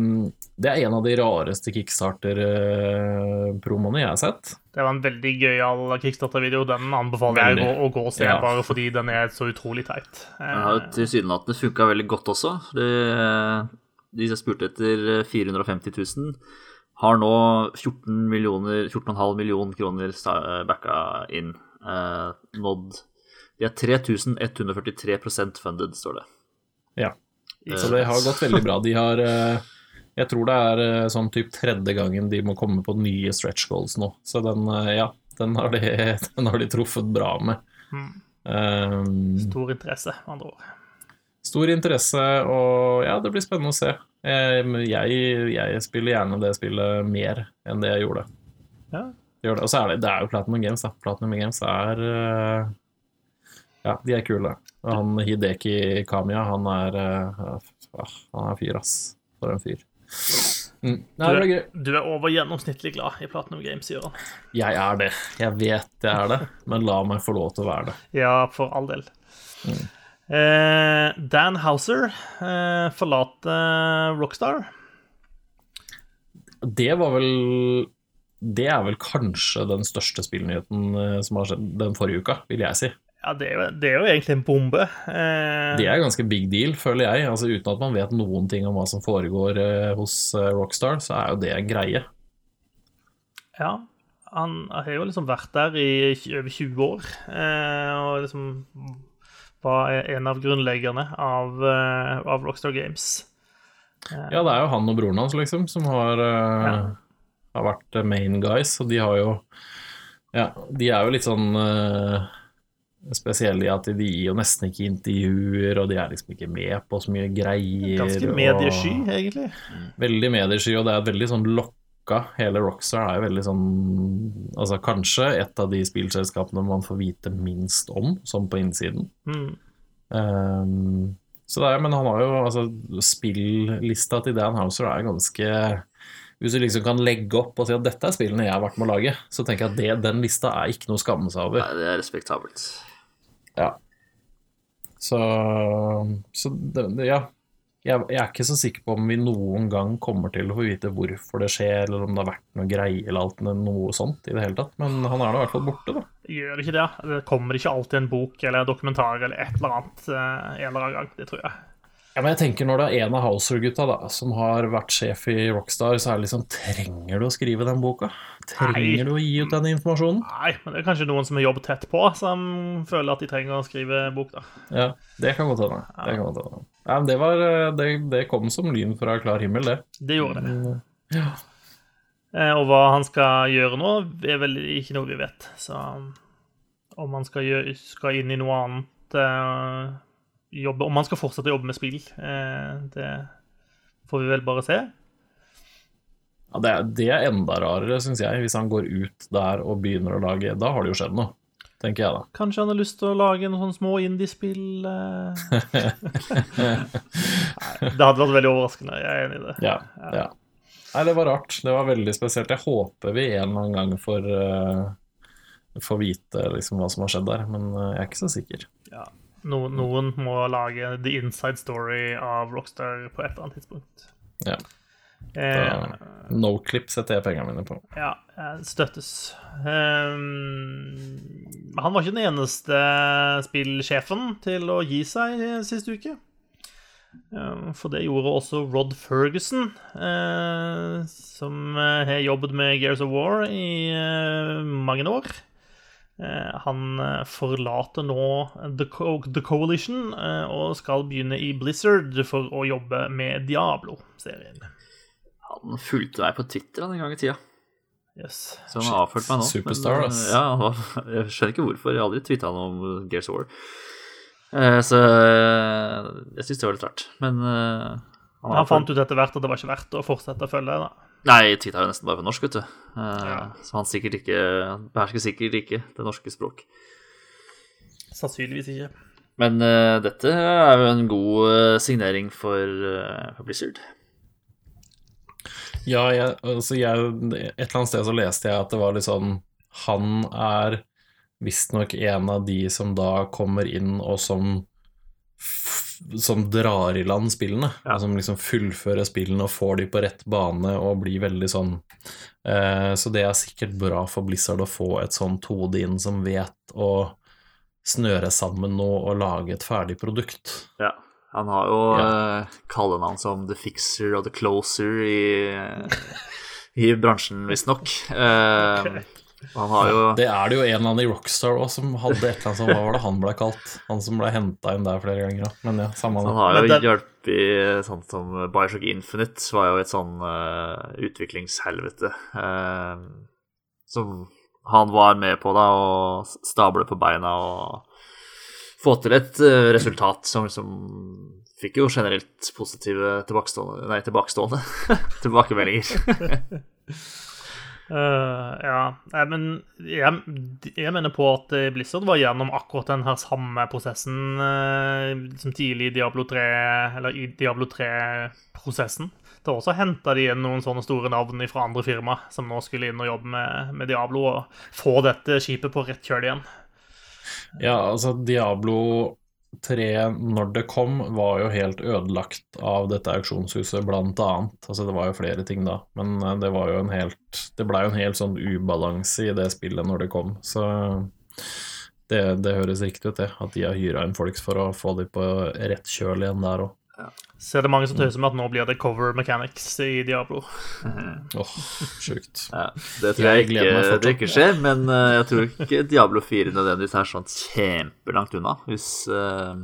det er en av de rareste kickstarter-promoene jeg har sett. Det var en veldig gøyal kickstarter-video. Den anbefaler jeg å, å gå og se, Ja. bare fordi den er så utrolig teit. Eh. Eh, tilsynelatende funka veldig godt også. Det, de som spurte etter 450 000, har nå 14,5 millioner, 14,5 millioner kroner backa inn. Eh, nådd De er 3143 funded, står det. Ja. Så det har gått veldig bra. De har eh, Jeg tror det er eh, sånn typ tredje gangen de må komme på nye stretch goals nå. Så den, eh, ja, den har de, den har de truffet bra med. Mm. Um, Stor interesse, med andre ord. Stor interesse, og ja, det blir spennende å se. Eh, Jeg, jeg spiller gjerne det spillet mer enn det jeg gjorde. Ja. Gjør det. Og så er det, det er jo Platinum Games, da. Platinum Games er eh, Ja, de er kule. Og han Hideki Kamiya, han er eh, ah, Han er fyr, ass. For en fyr. Mm. Nei, du, er. Du er over gjennomsnittlig glad i Platinum Games, Jøran. Jeg er det. Jeg vet jeg er det, men la meg få lov til å være det. Ja, for all del. Eh, Dan Houser eh, forlater Rockstar. Det var vel Det er vel kanskje den største spillnyheten eh, som har skjedd den forrige uka, vil jeg si. Ja, det er jo, det er jo egentlig en bombe. Eh, Det er ganske big deal, føler jeg. Altså Uten at man vet noen ting om hva som foregår eh, hos eh, Rockstar, så er jo det en greie. Ja, han har jo liksom vært der i over 20 år, eh, og liksom var en av grunnleggerne av, eh, av Rockstar Games. Ja, det er jo han og broren hans, liksom, som har, eh, Ja. har vært eh, main guys, og de har jo Ja, de er jo litt sånn uh, spesielle i at de gir jo nesten ikke intervjuer, og de er liksom ikke med på så mye greier. Ganske og- mediesky, egentlig. Veldig mediesky, og det er et veldig sånn lokka. Hele Rockstar er jo veldig sånn Altså kanskje et av de spillselskapene man får vite minst om, sånn på innsiden. Mm. Um, så det er, men han har jo altså Spilllista til Dan Houser er ganske Hvis du liksom kan legge opp og si at dette er spillene jeg har vært med å lage, så tenker jeg at det, den lista er ikke noe å skamme seg over. Nei, det er respektabelt. Ja. Så, så det, det, ja. Jeg, jeg er ikke så sikker på om vi noen gang kommer til å få vite hvorfor det skjer, eller om det har vært noe greie eller alt noe sånt i det hele tatt. Men han er nå i hvert fall borte, da. Gjør ikke det? Det kommer ikke alltid en bok eller dokumentar eller et eller annet eh, en eller annen gang. Det tror jeg. Ja, men jeg tenker når det er en av Houser-gutta som har vært sjef i Rockstar, så er det liksom Trenger du å skrive den boka? Trenger Nei. du å gi ut den informasjonen? Nei, men det er kanskje noen som har jobbet tett på, som føler at de trenger å skrive bok, da. Ja, det kan godt hende. Det, kan godt hende. ja, men det, var, eh, det, det kom som lyn fra klar himmel, det. Det gjorde det. Mm, Ja. Eh, Og hva han skal gjøre nå, er vel ikke noe vi vet. Så om han skal, gjøre, skal inn i noe annet eh, jobbe, Om han skal fortsette å jobbe med spill, eh, det får vi vel bare se. Ja, det, er, det er enda rarere, syns jeg, hvis han går ut der og begynner å lage Da har det jo skjedd noe, tenker jeg da. Kanskje han har lyst til å lage noen sånne små indiespill eh. Det hadde vært veldig overraskende. Jeg er enig i det. Ja, ja. Nei, det var rart. Det var veldig spesielt. Jeg håper vi en eller annen gang får, uh, får vite liksom hva som har skjedd der, men jeg er ikke så sikker. No, noen må lage the inside story av Rockstar på et eller annet tidspunkt. Ja. Eh, Noclip setter jeg pengene mine på. Ja, eh, støttes. Um, han var ikke den eneste spillsjefen til å gi seg sist uke. Ehm, for det gjorde også Rod Ferguson, eh, som eh, har jobbet med Gears of War i eh, mange år. Eh, han eh, forlater nå The, Co The Coalition eh, og skal begynne i Blizzard for å jobbe med Diablo-serien. Han fulgte meg på Twitter en gang i tida, Yes. så han har avført meg nå. Superstar, ass. Ja, jeg skjønner ikke hvorfor. Jeg har aldri tvitra noe om Gears of War. Eh, Så jeg syns det var litt rart. Men han, Han fant ut etter hvert at det var ikke verdt å fortsette å følge. da. Nei, Twitter er jo nesten bare på norsk, vet du. Eh, Så han sikkert ikke behersker sikkert ikke det norske språk. Sannsynligvis ikke. Men uh, dette er jo en god eh, signering for, for Blizzard. Ja, jeg, altså jeg, et eller annet sted så leste jeg at det var litt sånn Han er visstnok en av de som da kommer inn og som som drar i land spillene, Ja. som liksom fullfører spillene og får de på rett bane og blir veldig sånn eh, Så det er sikkert bra for Blizzard å få et sånt hode inn som vet å snøre sammen noe og lage et ferdig produkt. Ja. Han har jo Ja. eh, kallenavn som The Fixer og The Closer i, i bransjen, visstnok. Han har jo Det er det jo en eller annen i Rockstar òg som hadde et eller annet som Hva var det han ble kalt? Han som ble henta inn der flere ganger. òg. Men ja, samme Han har jo den- hjulpet sånn som Bioshock Infinite var jo et sånn uh, utviklingshelvete. Uh, som han var med på da, å stable på beina og få til et uh, resultat som liksom fikk jo generelt positive tilbakestående Nei, tilbakestående tilbakemeldinger. Eh, ja, jeg, men jeg, jeg mener på at eh, Blizzard var gjennom akkurat den her samme prosessen uh, som tidlig i Diablo 3, eller i Diablo 3-prosessen. Da også henta de inn noen sånne store navn fra andre firma som nå skulle inn og jobbe med, med Diablo, og få dette skipet på rett kjøl igjen. Ja, altså Diablo 3, når det kom, var jo helt ødelagt av dette auksjonshuset, blant annet. Altså det var jo flere ting da, men eh, det var jo en helt Det blei jo en helt sånn ubalanse i det spillet når det kom, så det, det høres riktig ut, det. At de har hyra inn folk for å få de på rett kjøl igjen der òg. Så er det mange som tøyser med at nå blir det cover mechanics i Diablo. Åh, sjukt. Ja, det tror Jeg jeg, ikke, det ikke skjer, men uh, jeg tror ikke Diablo 4 nødvendigvis er sånn kjempelangt unna, hvis uh,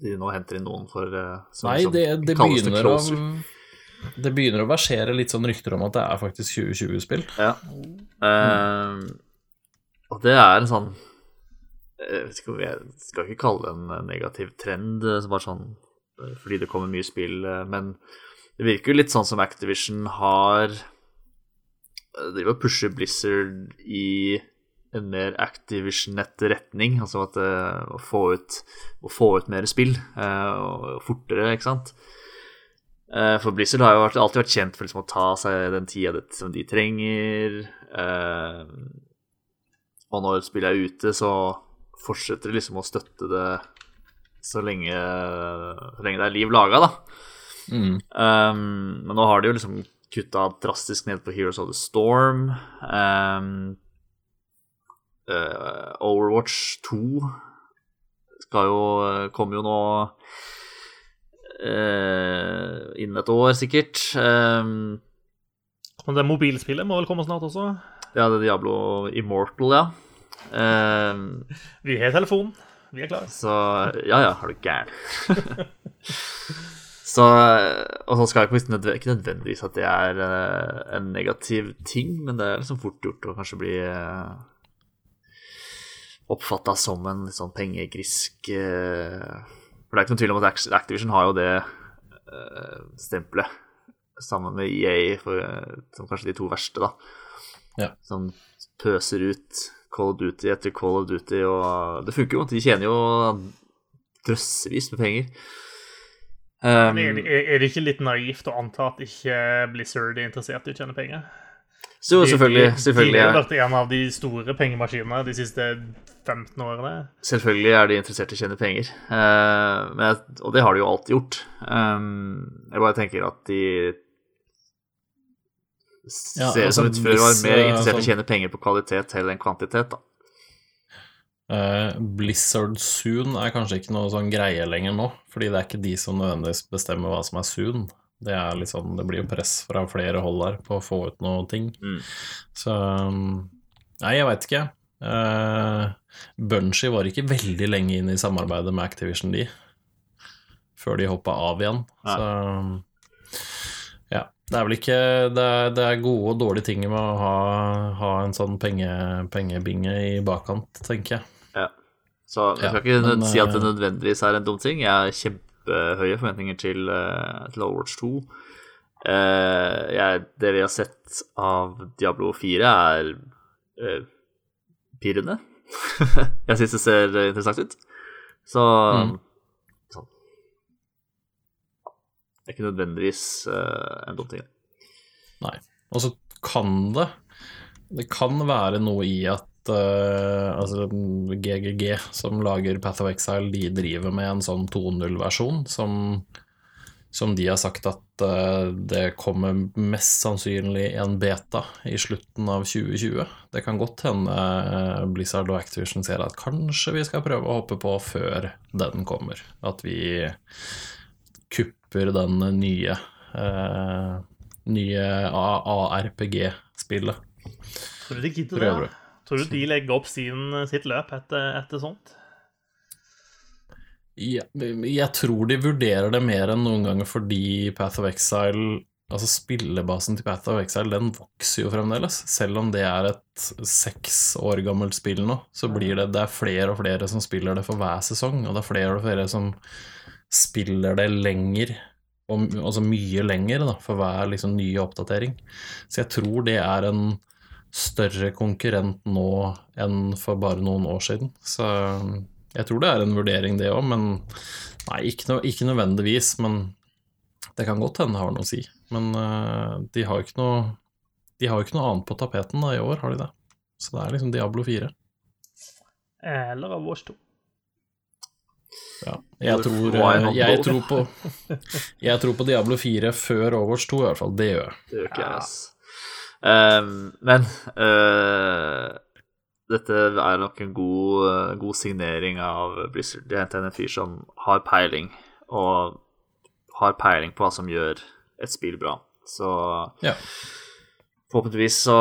de nå henter inn noen for uh, som, Nei, som det, det, kalles begynner å, closer. det begynner å versere litt sånn rykter om at det er faktisk 2020-spill. Ja. Mm. og det er en sånn Jeg vet ikke om jeg skal ikke kalle det en negativ trend, eh, bare sånn fordi det kommer mye spill, eh, men det virker jo litt sånn som Activision har eh, driver og pusher Blizzard i en mer Activision-nett retning, altså at eh, å få ut, å få ut mer spill eh, og fortere, ikke sant. Eh, For Blizzard har jo alltid vært kjent for liksom å ta seg den tida som de trenger. eh, og når spillet er ute, så fortsetter de liksom å støtte det så lenge, så lenge det er liv laga, da. Mm. Um, men nå har de jo liksom kutta drastisk ned på Heroes of the Storm. Um, uh, Overwatch 2 skal jo kommer jo nå uh, innen et år, sikkert. Um, Men det mobilspillet må vel komme snart også? ja, det er Diablo Immortal, ja. Um, Vi har telefon. Vi er klare. Så ja, ja, er du gæren. så Og så skal jeg ikke, nødv ikke nødvendigvis at det er uh, en negativ ting, men det er liksom fort gjort å kanskje bli uh, oppfatta som en litt sånn pengegrisk uh, For det er ikke noen tvil om at Activision har jo det uh, stempelet sammen med EA for, eh, som kanskje de to verste, da. Ja. Som pøser ut Call of Duty etter Call of Duty, og det funker jo. De tjener jo drøssevis med penger. Um, Er, det- er det ikke litt naivt å anta at ikke Blizzard er interessert i å tjene penger? så selvfølgelig, De, de, selvfølgelig, de har vært en av de store pengemaskinene de siste 15 årene. selvfølgelig er de interessert i å tjene penger. uh, men, og det har de jo alltid gjort. Um, jeg bare tenker at de ser ut som altså, de før var mer eh, interessert i å sånn- tjene penger på kvalitet heller enn kvantitet. da. Eh, Blizzard Soon er kanskje ikke noe sånn greie lenger nå, fordi det er ikke de som nødvendigvis bestemmer hva som er Soon. Det, er litt sånn, det blir jo press fra flere hold der på å få ut noe ting. Mm. Så um, Nei, jeg veit ikke. Uh, Bunchy var ikke veldig lenge inn i samarbeidet med Activision, de. Før de hoppa av igjen. Nei. Så um. Det er vel ikke Det er, det er gode og dårlige ting med å ha, ha en sånn penge, pengebinge i bakkant, tenker jeg. Ja. Så jeg Ja, skal ikke men, si at det eh, nødvendigvis er en dum ting. Jeg har kjempehøye forventninger til, eh, til Overwatch 2. Uh, jeg, det vi har sett av Diablo 4, er uh, pirrende. jeg syns det ser interessant ut. Så Mm. sånn. Det er ikke nødvendigvis eh, en dum ting. Nei. Og så kan det Det kan være noe i at uh, altså GGG, som lager Path of Exile, de driver med en sånn 2.0-versjon som, som de har sagt at uh, det kommer mest sannsynlig en beta i slutten av 2020. Det kan godt hende uh, Blizzard og Activision ser at kanskje vi skal prøve å hoppe på før den kommer. At vi kupper den nye uh, nye ARPG-spillet. Tror du de gidder Prøver det? Tror du de legger opp sin, sitt løp etter, etter sånt? Jeg, jeg tror de vurderer det mer enn noen ganger fordi Path of Exile Altså spillebasen til Path of Exile den vokser jo fremdeles. Selv om det er et seks år gammelt spill nå, så blir det, det er flere og flere som spiller det for hver sesong. Og det er flere og flere som spiller det lenger, og, altså mye lenger, da, for hver liksom, nye oppdatering. Så jeg tror det er en større konkurrent nå enn for bare noen år siden. Så jeg tror det er en vurdering, det òg, men Nei, ikke, no, ikke nødvendigvis, men det kan godt hende det har noe å si. Men uh, de har jo ikke noe De har jo ikke noe annet på tapeten da i år, har de det? Så det er liksom Diablo 4. Eller av Overwatch 2? Ja. Jeg tror, eh, jeg tror på Jeg tror på Diablo 4 før Overwatch 2, i hvert fall. Det gjør jeg. Det gjør ikke jeg, ass. Ehm, men uh, dette er nok en god, eh, god signering av Blizzard. De har hentet en fyr som har peiling, og har peiling på hva som gjør et spill bra. Så Ja. forhåpentligvis så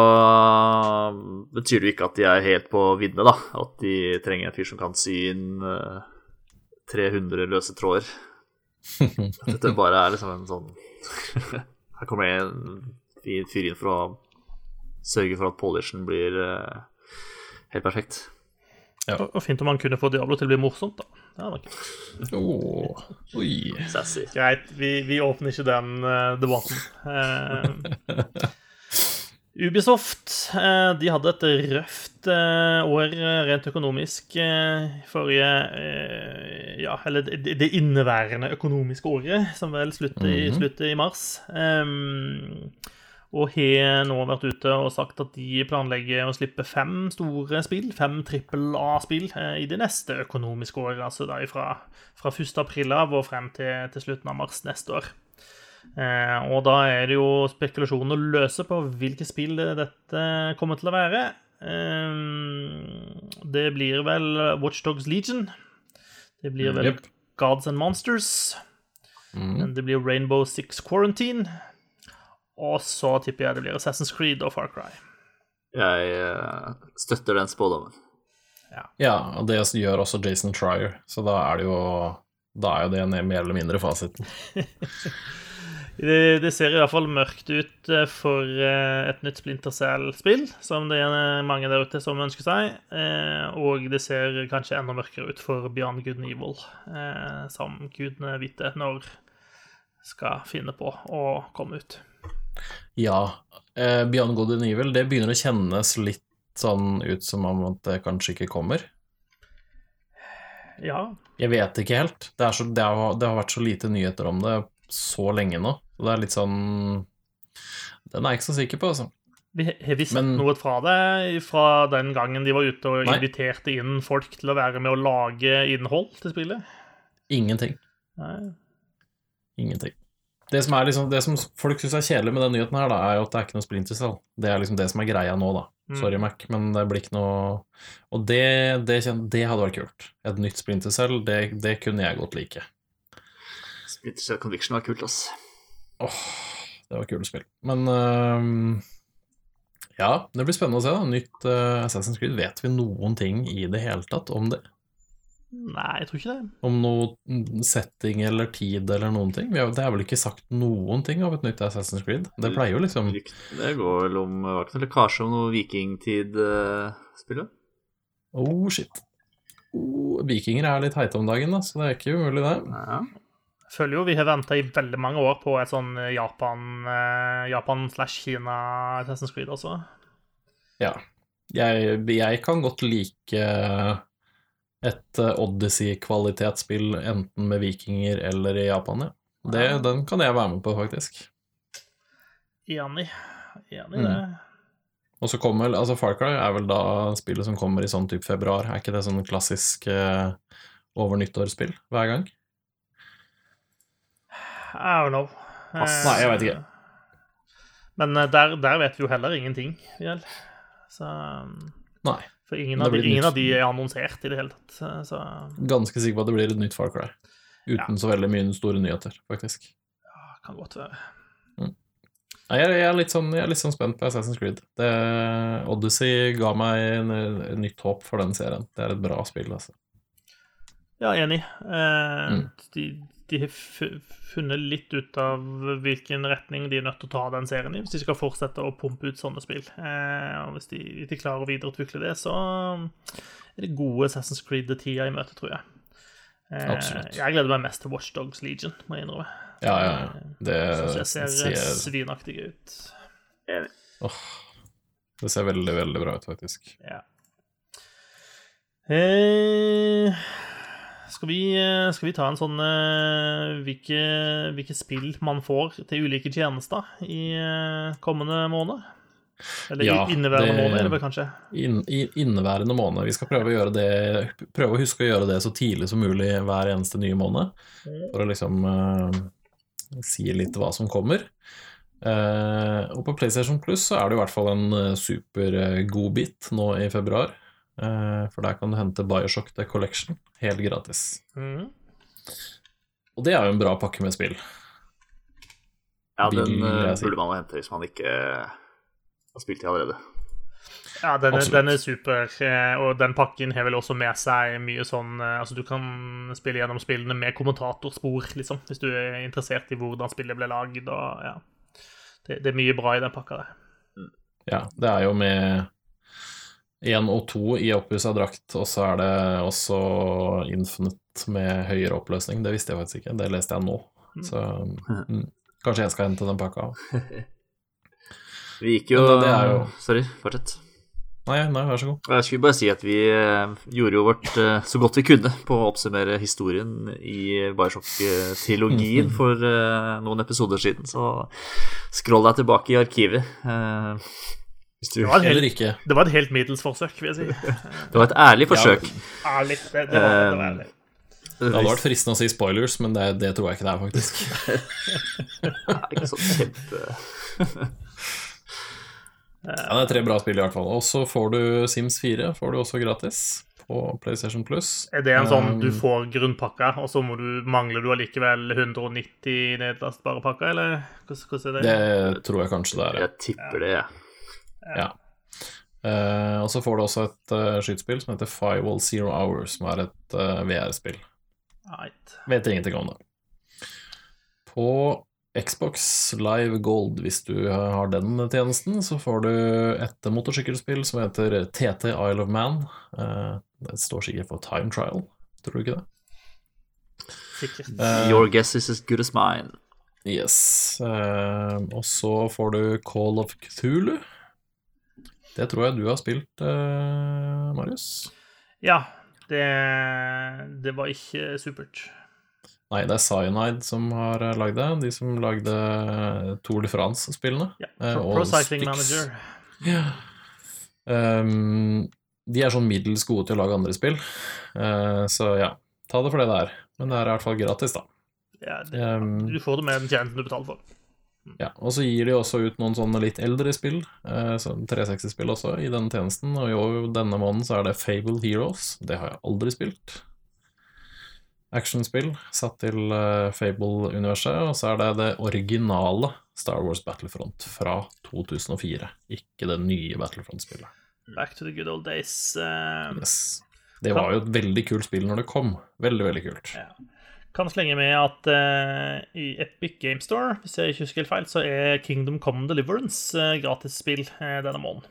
betyr det jo ikke at de er helt på viddene, da. At de trenger en fyr som kan sy inn eh, 300 løse tråder. Dette bare er liksom en sånn Her kommer det en fin fyr inn for å sørge for at polishen blir eh, helt perfekt. Og, og fint om man kunne få Diablo til å bli morsomt, da. Det hadde vært oh, oi. Sassy. Greit, vi, vi åpner ikke den uh, debatten. Eh, Ubisoft eh, de hadde et røft eh, år eh, rent økonomisk forrige Ja, eller det, inneværende økonomiske året, som vel slutter, i, Mhm. slutter i mars. Ehm, og har nå vært ute og sagt at de planlegger å slippe fem store spill, fem trippel A-spill, i det neste økonomiske året. Altså da fra, fra 1. april av og frem til, til slutten av mars neste år. Eh, og da er det jo spekulasjonen å løse på hvilke spill dette kommer til å være. Eh, det blir vel Watchdogs Legion. Det blir vel yep. Gods and Monsters. Mm. Det blir Rainbow Six Quarantine. Og så tipper jeg det blir Assassin's Creed og Far Cry. Jeg eh, støtter den spådommen. Ja, og det gjør også Jason Trier, så da er det jo da er jo det mer eller mindre fasiten. Det, det ser i hvert fall mørkt ut eh, for eh, et nytt Splinter Cell-spill, som det er mange der ute som ønsker seg. Eh, Og det ser kanskje enda mørkere ut for Beyond Good and Evil, som gudene vite når skal finne på å komme ut. Ja, eh, Beyond Good and Evil, det begynner å kjennes litt sånn ut som om at det kanskje ikke kommer. Ja, Jeg vet ikke helt. Det, så, det, har, det har vært så lite nyheter om det så lenge nå. Og det er litt sånn Den er jeg ikke så sikker på, altså. vi har vi sett Men- noe fra det fra den gangen de var ute og Nei. inviterte inn folk til å være med å lage innhold til spillet? Ingenting. Nei. Ingenting. Det som, er liksom, det som folk syns er kjedelig med den nyheten, her da, er jo at det er ikke noe Splinter Cell. Det er liksom det som er greia nå, da. Mm. Sorry, Mac, men det blir ikke noe Og det, det, det hadde vært kult. Et nytt Splinter Cell, det, det kunne jeg godt like. Splinter Cell Conviction var kult, ass. Åh, det var kule spill. Men uh, ja, det blir spennende å se. da Nytt uh, Assassin's Creed. Vet vi noen ting i det hele tatt om det? Nei, jeg tror ikke det. Om noe mm, setting eller tid eller noen ting? Vi har, det er vel ikke sagt noen ting om et nytt Assassin's Creed? Det pleier jo liksom Det går vel om Det var ikke noe lekkasje om noe vikingtid-spillet? Oh, shit. Oh, vikinger er litt heite om dagen, da, så det er ikke umulig, det. Ja. Føler jo vi har venta i veldig mange år på et sånn Japan eh, Japan slash Kina Assassin's Creed også. Ja. Jeg, jeg kan godt like et eh, Odyssey-kvalitetsspill enten med vikinger eller i Japan, ja. Det, den kan jeg være med på, faktisk. Enig. Enig i Mm. det. Og så kommer Altså, Far Cry er vel da spillet som kommer i sånn type februar. Er ikke det sånn klassisk eh, over nyttår-spill hver gang? I don't know. Pass. Eh, Nei, jeg vet ikke. Men eh, der, der vet vi jo heller ingenting. Så Nei. For ingen, av de, ingen av de er annonsert i det hele tatt. eh, Så Ganske sikker på at det blir et nytt Far Cry. Uten så veldig mye store nyheter, faktisk. kan godt være. Mm. jeg, jeg, er litt sånn, jeg er litt sånn spent på Assassin's Creed. Det, Odyssey ga meg en, en nytt håp for den serien. Det er et bra spill, altså. Ja, enig. Eh, Mm. De, de har funnet litt ut av hvilken retning de er nødt til å ta den serien i, hvis de skal fortsette å pumpe ut sånne spill. Eh, og hvis de, ikke klarer å videreutvikle det, så er det gode Assassin's Creed-tida i møte, tror jeg. Eh, Absolutt. Jeg gleder meg mest til Watchdogs Legion, må jeg innrømme. Ja, ja, ja. Det jeg ser, ser, svinaktig ut. Oh, det ser veldig, veldig bra ut, faktisk. Ja. Eh, skal, vi, eh, skal vi ta en sånn eh, hvilke, hvilke spill man får til ulike tjenester i eh, kommende måned? Eller Ja, inneværende det- måned, eller vel kanskje? In, inneværende måned. Vi skal prøve å det Prøve å huske å gjøre det så tidlig som mulig hver eneste nye måned. For å liksom uh, si litt hva som kommer. Uh, og på PlayStation Plus så er det i hvert fall en supergodbit supergod bit nå i februar. Eh, for der kan du hente Bioshock The Collection helt gratis. Mm. Og det er jo en bra pakke med spill. Ja, Vil den eh, si. burde man jo hente hvis man ikke har spilt det allerede. Ja, den er, den er super, eh, og den pakken har vel også med seg mye sånn eh, Altså, du kan spille gjennom spillene med kommentatorspor, liksom, hvis du er interessert i hvordan spillet ble lagd, og ja. Det, det er mye bra i den pakka der. Ja, det er jo med én og to i oppussa drakt, og så er det også Infinite med høyere oppløsning. Det visste jeg faktisk ikke, det leste jeg nå. Så mm, kanskje jeg skal hente den pakka. Vi gikk jo, da, er jo- Sorry, fortsett. Nei, nei, vær så god. Jeg skulle bare si at vi eh, gjorde jo vårt eh, så godt vi kunne på å oppsummere historien i Bioshock-trilogien for eh, noen episoder siden, så scroll deg tilbake i arkivet. Eh, Hvis du Det var helt, ikke. det var et helt middels forsøk, vil jeg si. Det var et ærlig forsøk. Ærlig. Det, det, var, det var ærlig. Det hadde vært fristende å si spoilers, men det, det tror jeg ikke det er, faktisk. ikke så kjempe Ja, det er tre bra spill, i hvert fall. Og så får du Sims 4 får du også gratis på PlayStation Plus. Er det en sånn du Um, får grunnpakka, og så må du, mangler du allikevel 190 nedlastbare pakker, eller hvordan, hvordan er det? Det tror jeg kanskje det er, ja. Jeg tipper det, jeg. ja. Eh, og så får du også et uh, skytespill som heter Firewall Zero Hour, som er et uh, VR-spill. Right. Vet ingenting om det. På Xbox Live Gold, hvis du har den tjenesten, så får du et motorsykkelspill som heter TT Isle of Man. Eh, det står sikkert for Time Trial, tror du ikke det? Sikkert. Eh, Your guess is as good as mine. Yes. Eh, og så får du Call of Cthulhu. Det tror jeg du har spilt, eh, Marius. Ja, det, det var ikke supert. Nei, det er Cyanide som har eh, lagd det. De som lagde Tour de France-spillene. Ja. Eh, Pro, Pro Cycling. Manager. Ja. Um, de er sånn middels gode til å lage andre spill, uh, så ja, ta det for det det er. Men det er i hvert fall gratis, da. Ja, det, um, du får det med den tjenesten du betaler for. Ja, og så gir de også ut noen sånne litt eldre spill, eh, sånn 360-spill også, i denne tjenesten. Og jo, denne måneden så er det Fable Heroes. Det har jeg aldri spilt. Actionspill satt til eh, Fable-universet, og så er det det originale Star Wars Battlefront fra 2004. Ikke det nye Battlefront-spillet. Back to the good old days. eh, Yes. Det var jo et veldig kult spill når det kom. Veldig, veldig kult. Ja. Kan slenge med at uh, i Epic Game Store, hvis jeg ikke husker helt feil, så er Kingdom Come Deliverance uh, gratisspill uh, denne måneden.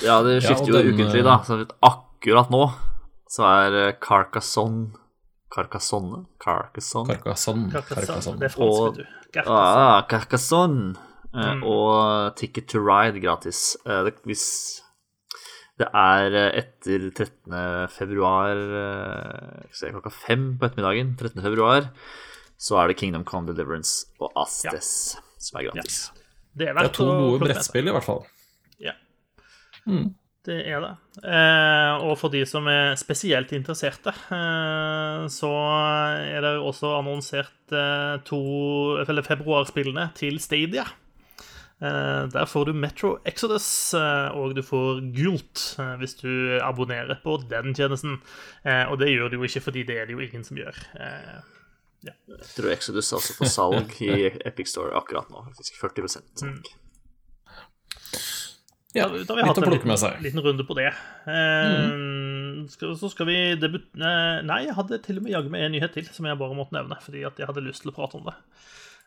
Ja, det Ja, skifter jo den, ukentlig, da. Så akkurat nå så er Carcassonne Carcassonne? Carcassonne? Carcassonne. Carcassonne. Carcassonne. Det er fransk, vet du. Carcassonne. Ah, Carcassonne. Mm. Og Ticket to Ride gratis. Hvis det er eh, etter 13. februar eh, skal vi se, klokka fem på ettermiddagen, 13. februar, så er det Kingdom Come Deliverance og Astes som er gratis. Det er Det er to gode brettspill, i hvert fall. Ja. Mm. Det er det. Eh, og for de som er spesielt interesserte, eh, så er det også annonsert eh, to eller februarspillene til Stadia. Eh, der får du Metro Exodus, eh, og du får Gult eh, hvis du abonnerer på den tjenesten. Eh, og det gjør du jo ikke, fordi det er det jo ingen som gjør. Ja. Jeg tror Exodus er altså på salg i Epic Store akkurat nå, faktisk. 40 salg. Ja, Da, da har vi litt hatt en liten, liten runde på det. Mm. skal, så skal vi debut... nei, jeg hadde til og med jaggu meg en nyhet til som jeg bare måtte nevne, fordi at jeg hadde lyst til å prate om det.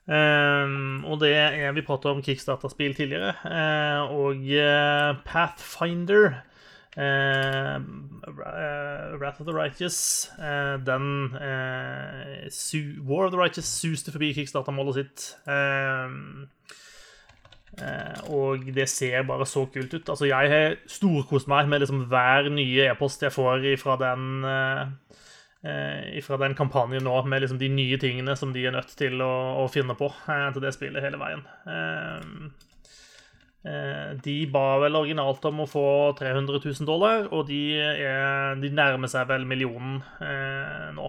Eh, og det er Vi prata om Kickstarter-spill tidligere, Uh, og uh, Pathfinder uh, Ra- Wrath of the Righteous Den War of the Righteous suste forbi Kickstarter-målet sitt. Eh, Eh, og det ser bare så kult ut. Altså, jeg har storkost meg med liksom hver nye e-post jeg får fra den fra den kampanjen nå, med liksom de nye tingene som de er nødt til å, å finne på eh, til det spillet hele veien. Eh, eh, de ba vel originalt om å få 300 000 dollar, og de, er, de nærmer seg vel millionen eh, nå.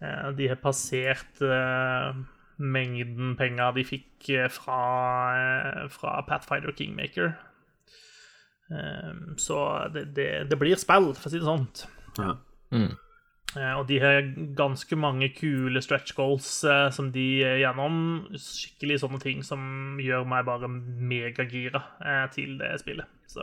Eh, de har passert eh, mengden penger de fikk eh, fra, eh, fra Pathfinder Kingmaker. Eh, Så det, det, det blir spill, for å si det sånn. Ja. Mm. Eh, Og de har ganske mange kule stretch goals eh, som de er gjennom. Skikkelig sånne ting som gjør meg bare megagira eh, til det spillet. Så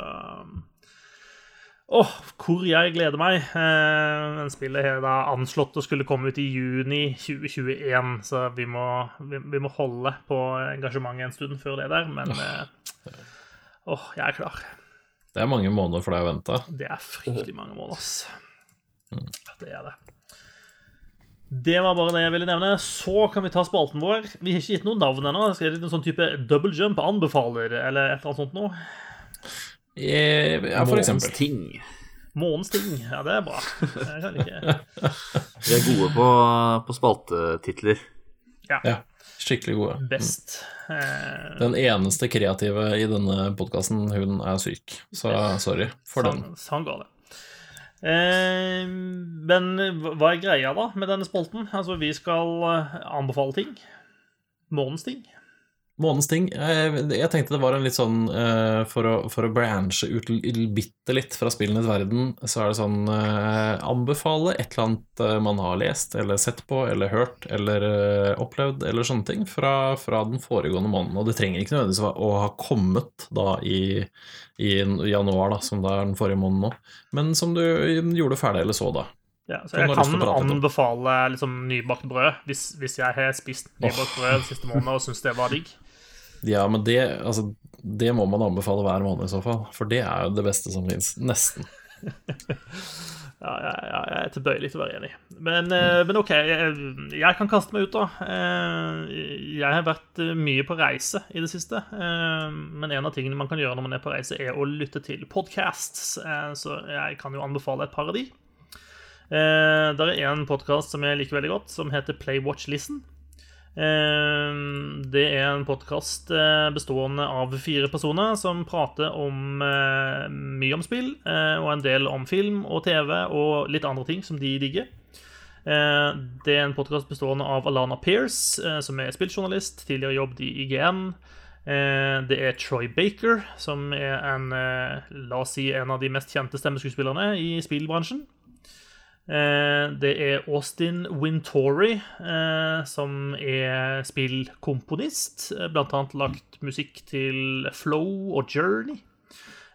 Åh, hvor jeg gleder meg. Eh, spillet har da anslått å skulle komme ut i juni 2021, så vi må, vi, vi må holde på engasjementet en stund før det der, men eh, Åh, jeg er klar. Det er mange måneder for deg å vente. Det er fryktelig mange måneder, ass. Det er det. Det var bare det jeg ville nevne. Så kan vi ta spalten vår. Vi har ikke gitt noe navn ennå. Skal jeg en sånn type double jump anbefaler, eller et eller annet sånt noe? Eh, Ja, for Månens ting. Månens ting. Ja, det er bra. Jeg kan ikke. Vi er gode på, på spaltetitler. Ja, skikkelig gode. Best. Eh, Den eneste kreative i denne podkasten, hun er syk. Så sorry for den. Sånn, sånn går det. Eh, men hva er greia da med denne spolten? Altså, vi skal eh, anbefale ting. Månens ting. Månedens ting. eh, Jeg tenkte det var en litt sånn eh, For å, for å branche ut bitte litt fra spillenes verden, så er det sånn eh, Anbefale et eller annet man har lest eller sett på eller hørt eller opplevd eller sånne ting fra, fra den foregående måneden. Og det trenger ikke nødvendigvis å ha kommet da i, i januar, da, som det er den forrige måneden nå, men som du gjorde ferdig eller så da. Ja, så jeg kan anbefale liksom, nybakt brød hvis, hvis jeg har spist nybakt brød den siste måneden og syns det var digg. Ja, men det, altså, det må man anbefale hver måned i så fall, for det er jo det beste som fins. Nesten. Ja, ja, ja, jeg er tilbøyelig til å være enig. Men, eh, men OK, jeg, jeg kan kaste meg ut, da. Eh, Jeg har vært eh, mye på reise i det siste. Men en av tingene man kan gjøre når man er på reise, er å lytte til podcasts. Så jeg kan jo anbefale et par av de. Det er en podkast som jeg liker veldig godt, som heter Play, Watch, Listen. Eh, Det er en podkast bestående av fire personer som prater om eh, mye om spill, eh, og en del om film og TV og litt andre ting som de digger. Eh, Det er en podkast bestående av Alana Pearce, eh, som er spilljournalist, tidligere jobbet i IGN. Eh, Det er Troy Baker, som er en, eh, la oss si, en av de mest kjente stemmeskuespillerne i spillbransjen. Eh, Det er Austin Wintory, eh, som er spillkomponist. eh, Blant annet lagt musikk til Flow og Journey.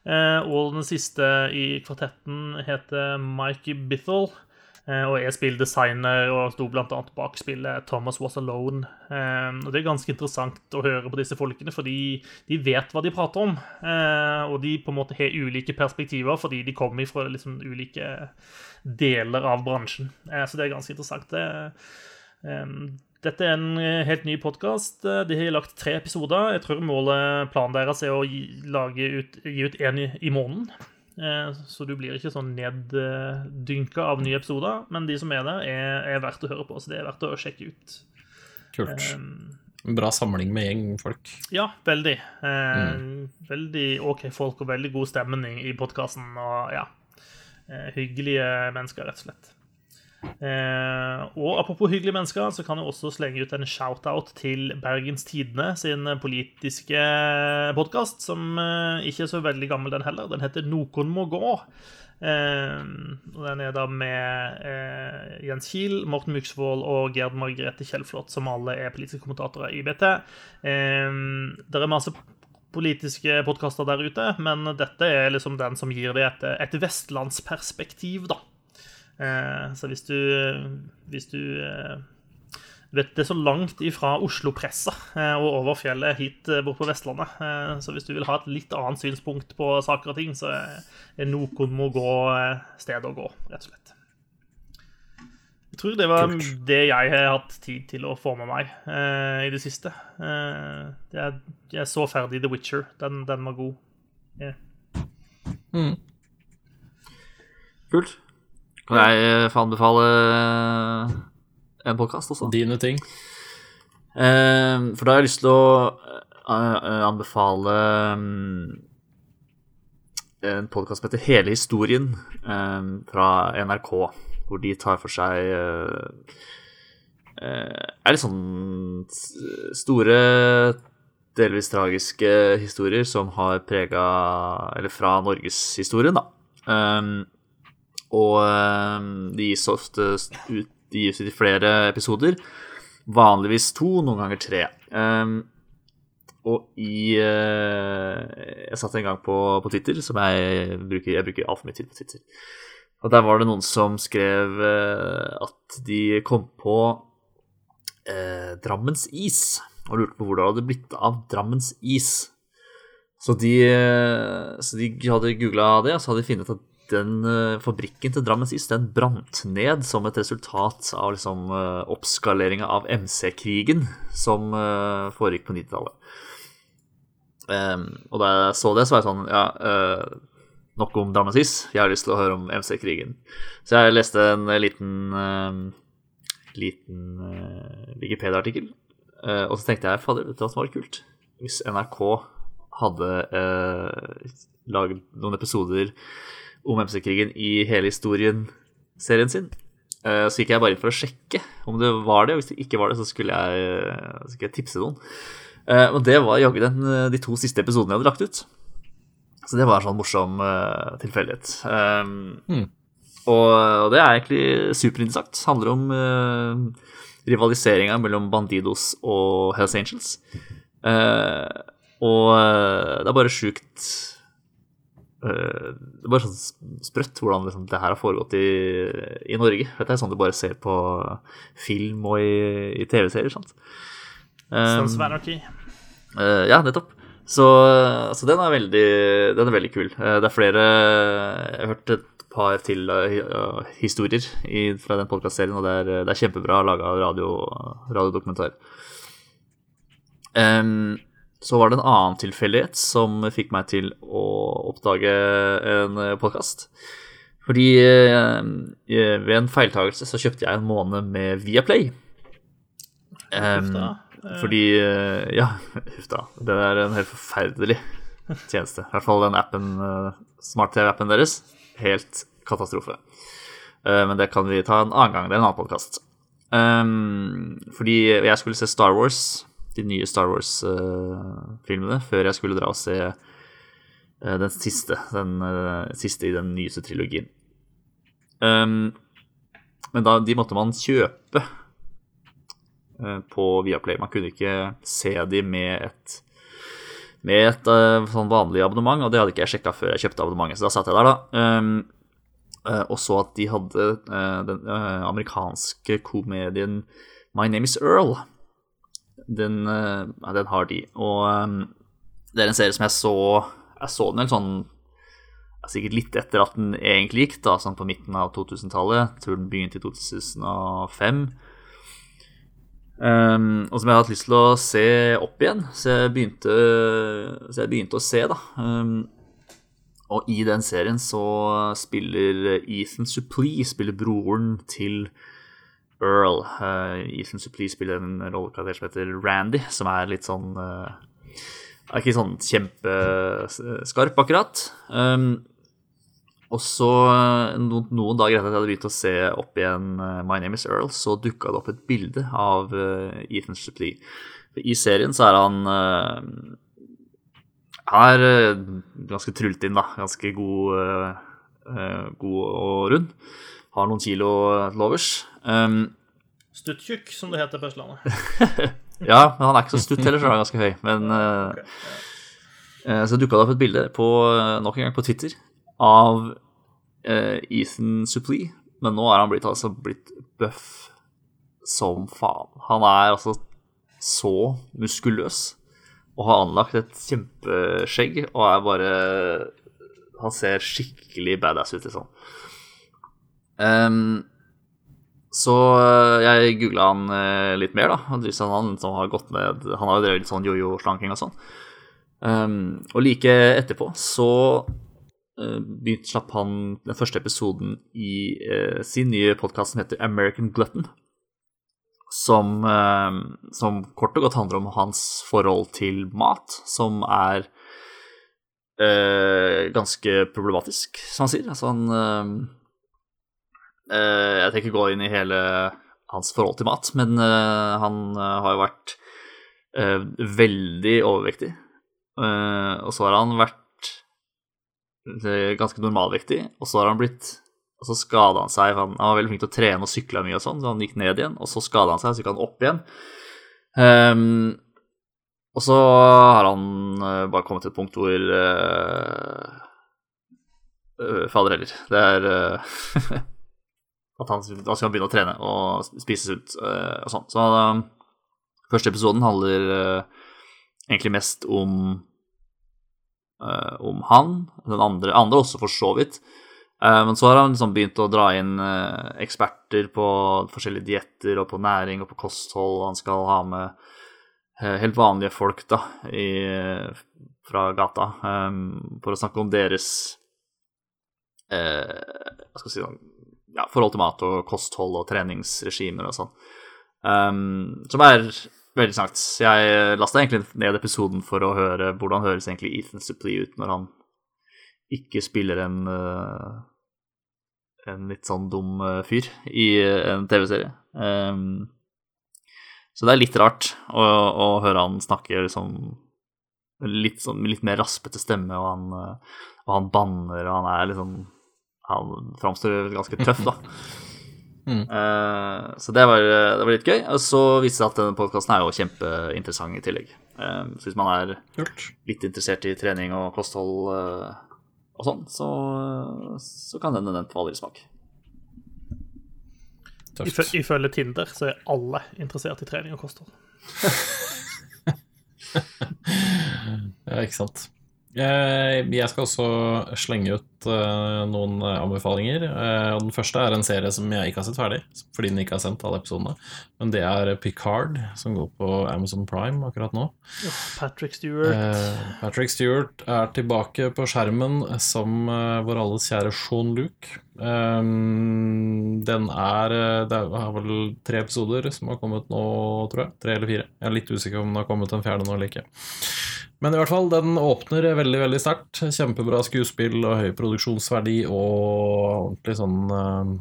Og den siste i kvartetten heter Mikey Bithell. eh, Og er spilldesigner og sto annet bak spillet Thomas Was Alone. Og det er ganske interessant å høre på disse folkene, fordi de vet hva de prater om. Og de på en måte har ulike perspektiver, fordi de kommer fra liksom ulike deler av bransjen. Eh, Så det er ganske interessant. Det, em, dette er en eh, helt ny podkast. De har lagt tre episoder. Jeg tror målet, planen deres er å gi, lage ut, gi ut én i, i måneden. Eh, Så du blir ikke sånn neddynka av nye episoder. Men de som er der, er, er verdt å høre på, så det er verdt å sjekke ut. Kult. Um, bra samling med gjeng folk. ja, veldig. Eh, Veldig OK folk og veldig god stemning i podkasten. Ja, eh, hyggelige mennesker, rett og slett. Eh, og apropos hyggelige mennesker, så kan jeg også slenge ut en shout-out til Bergens Tidende sin politiske podkast, som eh, ikke er så veldig gammel, den heller. Den heter Nokon må gå. Eh, og den er da med eh, Jens Kiel, Morten Myksvold og Gerd Margrethe Kjellflot, som alle er politiske kommentatorer i BT. Eh, det er masse politiske podkaster der ute, men dette er liksom den som gir det et, et vestlandsperspektiv, da. Eh, så hvis du Hvis du eh, vet Det er så langt ifra Oslo-pressa eh, og over fjellet hit eh, bort på Vestlandet. Eh, så hvis du vil ha et litt annet synspunkt på saker og ting, så er Noen må gå eh, stedet å gå, rett og slett. Jeg tror det var Kult. det jeg har hatt tid til å få med meg uh, i det siste. Uh, jeg, jeg så ferdig The Witcher. Den, den var god. Ja. Kult. Kan jeg eh, få anbefale en podkast også? Dine ting. Uh, for da har jeg lyst til å anbefale um, en podkast som heter Hele historien um, fra NRK, hvor de tar for seg eh, eh, Er litt sånn store, delvis tragiske historier som har prega Eller fra norgeshistorien, da. Um, og um, de gis ofte ut De gis i flere episoder. Vanligvis to, noen ganger tre. Um, og i uh, Jeg satt en gang på, på Twitter, som jeg bruker Jeg bruker altfor mye tid på Twitter. Og der var det noen som skrev eh, at de kom på eh, Drammens is, og lurte på hvor det hadde blitt av Drammens is. Så de, eh, så de hadde googla det, og så hadde de funnet at den eh, fabrikken til Drammens Is den brant ned som et resultat av liksom, oppskaleringa av MC-krigen som foregikk på 90-tallet. Um, og da jeg så det, så var jeg sånn Ja, eh, nok om Drammens Jeg har lyst til å høre om MC-krigen. Så jeg leste en eh, liten uh, liten uh, Wikipedia-artikkel. uh, og så tenkte jeg fader, som var kult? Hvis NRK hadde laget noen episoder om MC-krigen i hele historien-serien sin. Eh, så gikk jeg bare inn for å sjekke om det var det, og hvis det ikke var det, så skulle jeg, så skulle jeg tipse noen. Eh, og det var jaggu eh, de to siste episodene jeg hadde lagt ut. Så det var en sånn morsom uh, tilfeldighet. Um, mm. og, og det er egentlig superinteressant. Det handler om uh, rivaliseringa mellom Bandidos og Hells Angels. Uh, og uh, det er bare sjukt eh, Det er bare sånn sprøtt hvordan liksom, det her har foregått i, i Norge. Dette er sånn du bare ser på film og i, i TV-serier. sant? Um, Sons of Anarchy. Eh, ja, nettopp. Så, så den, er veldig, den er veldig kul. Eh, det er flere Jeg har hørt et par til uh, historier i, fra den podkastserien, og det er, det er kjempebra laga radio, radiodokumentar. Um, så var det en annen tilfeldighet som fikk meg til å oppdage en podkast. Fordi eh, ved en feiltagelse så kjøpte jeg en måned med Viaplay. Eh, fordi eh, Ja, huff da. Det er en helt forferdelig tjeneste. I hvert fall den appen, eh, smart-TV-appen deres. Helt katastrofe. Eh, Men det kan vi ta en annen gang. Det er en annen podkast. Fordi jeg skulle se Star Wars, de nye Star Wars-filmene, før jeg skulle dra og se eh, den siste. Den eh, siste i den nyeste trilogien. Men da, de måtte man kjøpe eh, på Viaplay. Man kunne ikke se de med et med et eh, sånn vanlig abonnement, og det hadde ikke jeg sjekka før jeg kjøpte abonnementet. Så da satt jeg der, da. Um, eh, og så at de hadde eh, den eh, amerikanske komedien My Name Is Earl. Den, eh, den har de. Og um, det er en serie som jeg så Jeg så den en sånn Sikkert litt etter at den egentlig gikk, da, sånn på midten av 2000-tallet. Jeg tror den begynte i 2005. Um, og som jeg har hatt lyst til å se opp igjen, så jeg begynte, så jeg begynte å se, da. Um, og i den serien så spiller Ethan Suplee spiller broren til Earl. Uh, Ethan Suplee spiller en rollekarakter som heter Randy, som er litt sånn uh, Er ikke sånn kjempeskarp, akkurat. Um, og så, eh, noen, noen dager etter at jeg hadde begynt å se opp igjen eh, My Name Is Earl, så dukka det opp et bilde av eh, Ethan Shipley. I serien så er han Han er ganske trullet inn, da. Ganske god, god og rund. Har noen kilo lovers. overs. Um, Stuttjukk, som det heter på Østlandet. ja, men han er ikke så stutt heller, så han er ganske høy. Men okay. så dukka det opp et bilde på, nok en gang på Twitter av uh, Ethan Suplee. Men nå er han blitt, altså, blitt buff som faen. Han er altså så muskuløs og har anlagt et kjempeskjegg og er bare Han ser skikkelig badass ut, liksom. Um, så eh, jeg googla han eh, litt mer, da. Han som har gått ned Han har jo drevet sånn jojo-slanking og sånn. Um, og like etterpå så uh, begynte, slapp han den første episoden i eh, sin nye podkast som heter American Glutton. Som, eh, som kort og godt handler om hans forhold til mat, som er eh, ganske problematisk, som han sier. Altså han eh, eh, Jeg tenker ikke gå inn i hele hans forhold til mat, men eh, han eh, har jo vært eh, veldig overvektig. Eh, og så har han vært eh, ganske normalvektig, og så har han blitt og så skada han seg. Han, var veldig flink til å trene og sykle mye, og sånn, så han gikk ned igjen. Og så skada han seg, så gikk han opp igjen. Um, og så har han uh, bare kommet til et punkt hvor uh, Fader heller. Det er eh, at han, da skal han begynne å trene og spise sunt og sånn. Så eh, første episoden handler egentlig mest om om han. Den andre, andre også, for så vidt. Eh, men så har han liksom begynt å dra inn eh, eksperter på forskjellige dietter og på næring og på kosthold. Og Han skal ha med eh, helt vanlige folk da, i, fra gata eh, for å snakke om deres eh, skal jeg si, sånn, ja, forhold til mat og kosthold og treningsregimer og sånn. Um, som er veldig snart. Jeg lasta egentlig ned episoden for å høre hvordan høres egentlig Ethan Supplee ut når han ikke spiller en uh, en litt sånn dum uh, fyr i en TV-serie. Um, så det er litt rart å, å høre han snakke liksom litt, sånn, litt mer raspete stemme, og han, og han banner, og han er liksom Han framstår ganske tøff, da. Mm. Uh, så det var, det var, litt gøy. Og så viste det seg at denne podkasten er jo kjempeinteressant i tillegg. Uh, så hvis man er Kult. litt interessert i trening og kosthold uh, og sånn, så, så kan den den falle i smak. Tøft. Ifølge Tinder så er alle interessert i trening og kosthold. ja, ikke sant. Jeg skal også slenge ut uh, noen anbefalinger. Uh, den første er en serie som jeg ikke har sett ferdig, fordi den ikke har sendt alle episodene. Men det er Picard, som går på Amazon Prime akkurat nå. Patrick Stewart. Patrick Stewart er tilbake på skjermen som vår alles kjære. Um, den er Det er vel tre episoder som har kommet nå, tror jeg. Tre eller fire. Jeg er litt usikker om den har kommet en fjerde nå eller ikke. Men i hvert fall, den åpner veldig veldig sterkt. Kjempebra skuespill og høy produksjonsverdi og ordentlig sånn uh,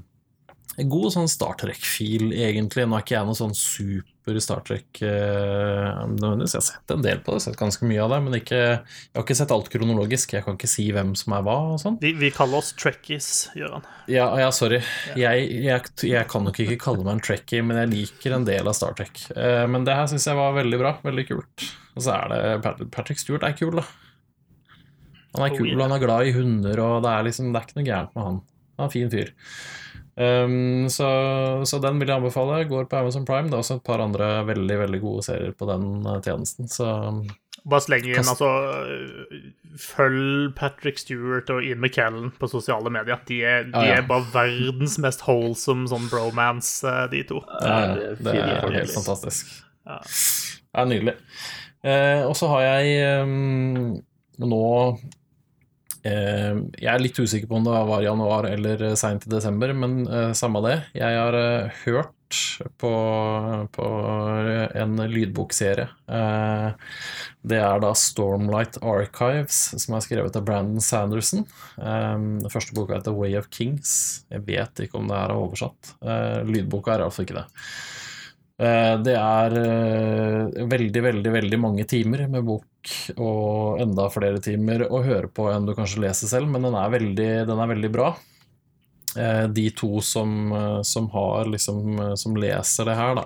God sånn Star Trek-fil, egentlig. Nå er ikke jeg noe sånn super Star Trek uh, nødvendigvis. Jeg har sett en del på det, sett ganske mye av det, men ikke, jeg har ikke sett alt kronologisk. Jeg kan ikke si hvem som er hva og sånn. Vi, vi kaller oss trekkies, Gøran. Ja, ja, sorry. Jeg, jeg, jeg, kan nok ikke kalle meg en trekkie, men jeg liker en del av Star Trek. Uh, men det her syns jeg var veldig bra. Veldig kult. Og så er det Patrick Stewart er kul, da. Han er kul, han er glad i hunder, og det er liksom Det er ikke noe gærent med han. Han er en fin fyr. Um, så, så, den vil jeg anbefale. Går på Amazon Prime. Det er også et par andre veldig veldig gode serier på den tjenesten. Så Bare sleng inn, altså Følg Patrick Stewart og Ian McKellen på sosiale medier. De er, de ah, ja. er bare verdens mest wholesome sånn bromance, de to. Ja, det er helt fantastisk. Det er nydelig. Uh, og så har jeg um, nå eh, Jeg er litt usikker på om det var januar eller seint i desember, men eh, samme det. Jeg har hørt på, på, en lydbokserie. Eh, det er da Stormlight Archives, som er skrevet av Brandon Sanderson. Eh, den første boka heter Way of Kings. Jeg vet ikke om det er oversatt. lydboka er iallfall ikke det. Det er veldig, veldig veldig mange timer med bok og enda flere timer å høre på enn du kanskje leser selv, men den er veldig, den er veldig bra. De to som, som har liksom Som leser det her, da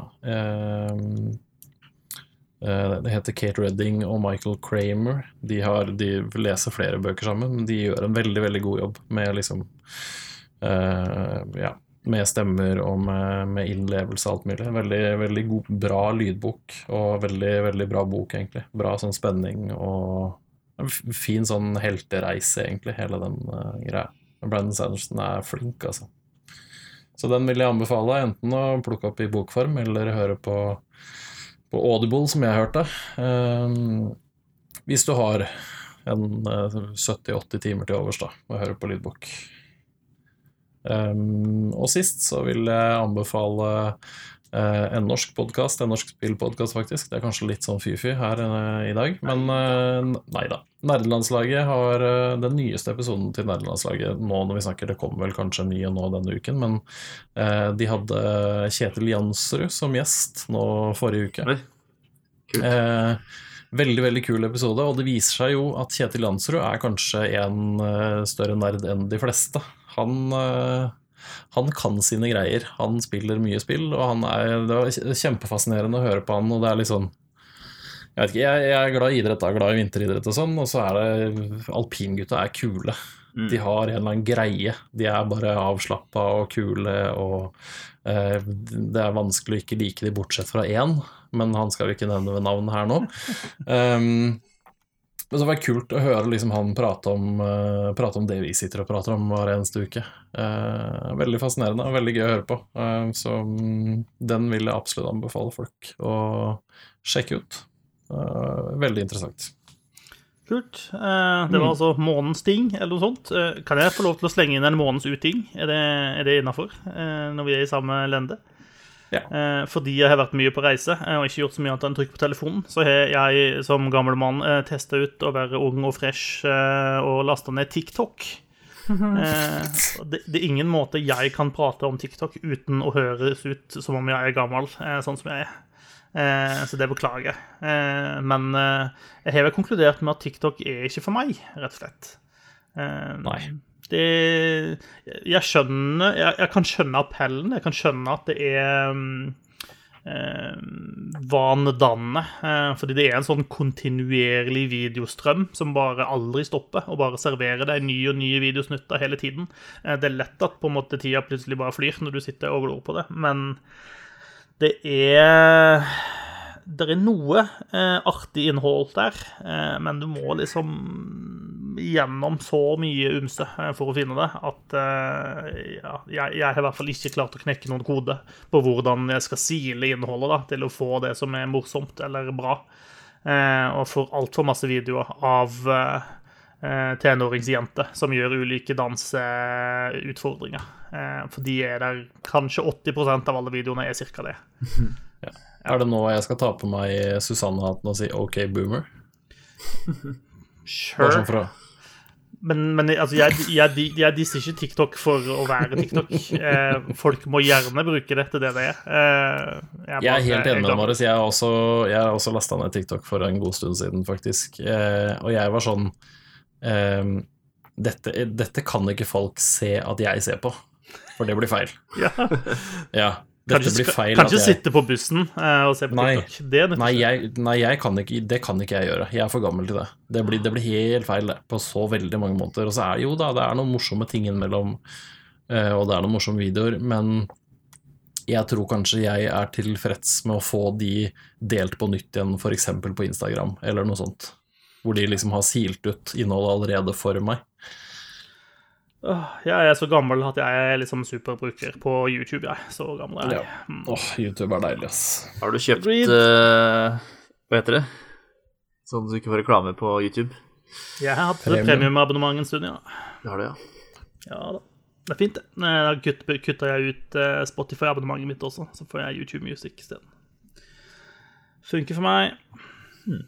Det heter Kate Redding og Michael Kramer. De, har, de leser flere bøker sammen, men de gjør en veldig, veldig god jobb med liksom Ja med stemmer og med, med innlevelse og alt mulig. Veldig, veldig god, bra lydbok, og veldig, veldig bra bok, egentlig. Bra sånn spenning og en fin sånn heltereise, egentlig, hele den uh, greia. Brandon Sanderson er flink, altså. Så den vil jeg anbefale, enten å plukke opp i bokform eller høre på, på Audible, som jeg hørte. Um, hvis du har en uh, 70-80 timer til overs da, og hører på lydbok. Um, og sist så vil jeg anbefale uh, en norsk podkast, en norsk spillpodkast, faktisk. Det er kanskje litt sånn fy-fy her uh, i dag, men uh, nei da. Nerdelandslaget har den nyeste episoden til Nerdelandslaget nå når vi snakker. Det kommer vel kanskje en ny nå denne uken, men de hadde Kjetil Jansrud som gjest nå forrige uke. Oi. Veldig veldig kul episode, og det viser seg jo at Kjetil Jansrud er kanskje en større nerd enn de fleste han, eh, han kan sine greier. Han spiller mye spill, og han er, det var kjempefascinerende å høre på han. Og det er litt sånn Jeg vet ikke, jeg, jeg er glad i idrett, jeg er glad i vinteridrett og sånn, og så er det Alpingutta er kule. Mm. De har en eller annen greie. De er bare avslappa og kule, og eh, det er vanskelig å ikke like de bortsett fra én, men han skal vi ikke nevne ved navn her nå. Um, Men så var det kult å høre liksom han prate om, uh, prate om det vi sitter og prater om hver eneste uke. Uh, veldig fascinerende og veldig gøy å høre på. Uh, så um, den vil jeg absolutt anbefale folk å sjekke ut. Veldig interessant. Kult. Det var Mm. altså månens ting, eller noe sånt. Kan jeg få lov til å slenge inn en månens uting? Er det, er det innafor, når vi er i samme lende? Ja. Eh, fordi jeg har vært mye på reise eh, og ikke gjort så mye annet enn trykk på telefonen, så har jeg som gammel mann eh, testa ut å være ung og fresh eh, og lasta ned TikTok. Eh, det, det er ingen måte jeg kan prate om TikTok uten å høres ut som om jeg er gammel, eh, sånn som jeg er. Eh, så det beklager jeg. Eh, men eh, jeg har vel konkludert med at TikTok er ikke for meg, rett og slett. Eh, Nei. Det Jeg skjønner jeg, jeg kan skjønne appellen. Jeg kan skjønne at det er mm, eh, vanedannende. Eh, fordi det er en sånn kontinuerlig videostrøm som bare aldri stopper, og bare serverer deg nye og nye videosnutter hele tiden. Eh, det er lett at på en måte tida plutselig bare flyr når du sitter og glor på det, men det er Det er noe eh, artig innhold der, eh, men du må liksom gjennom så mye ymse eh, for å finne det at eh, ja, jeg, jeg har i hvert fall ikke klart å knekke noen kode på hvordan jeg skal sile innholdet da, til å få det som er morsomt eller bra. Eh, og får altfor masse videoer av tenåringsjenter som gjør ulike danseutfordringer. For de er der Kanskje 80% av alle videoene er ca. det. Er det nå jeg skal ta på meg Susanne-hatten og si OK, boomer? Bare Sure. sånn for å Men, men altså, jeg, jeg, jeg disser ikke TikTok for å være TikTok. Eh, folk må gjerne bruke det til det det er. Eh, Jeg er helt enig med deg. Marius. Jeg har også, jeg har også lasta ned TikTok for en god stund siden, faktisk. Eh, og jeg var sånn eh, dette, dette kan ikke folk se at jeg ser på, for det blir feil. Ja. Ja, dette Kanskje, blir feil. kanskje ikke jeg, sitte på bussen uh, og se på Nei. TikTok. Det Nei, jeg, nei jeg kan ikke, det kan ikke jeg gjøre. Jeg er for gammel til det. Det blir, det blir helt feil det, på så veldig mange måneder. Og så er det jo da, det er noen morsomme ting innimellom, uh, og det er noen morsomme videoer, men jeg tror kanskje jeg er tilfreds med å få de delt på nytt igjen, f.eks. på Instagram, eller noe sånt. Hvor de liksom har silt ut innholdet allerede for meg. Jeg er så gammel at jeg er liksom superbruker på YouTube. Jeg. Så gammel er jeg. Ja. Åh, YouTube er deilig, ass. Har du kjøpt eh, Hva heter det? Sånn at du ikke får reklame på YouTube? Jeg har hatt Premium. premiumabonnement en stund, ja. Du har det, ja. Ja da. Det er fint, det. Da kutt- kutta jeg ut eh, Spotify-abonnementet mitt også, så får jeg YouTube Music isteden. Funker for meg. Ja.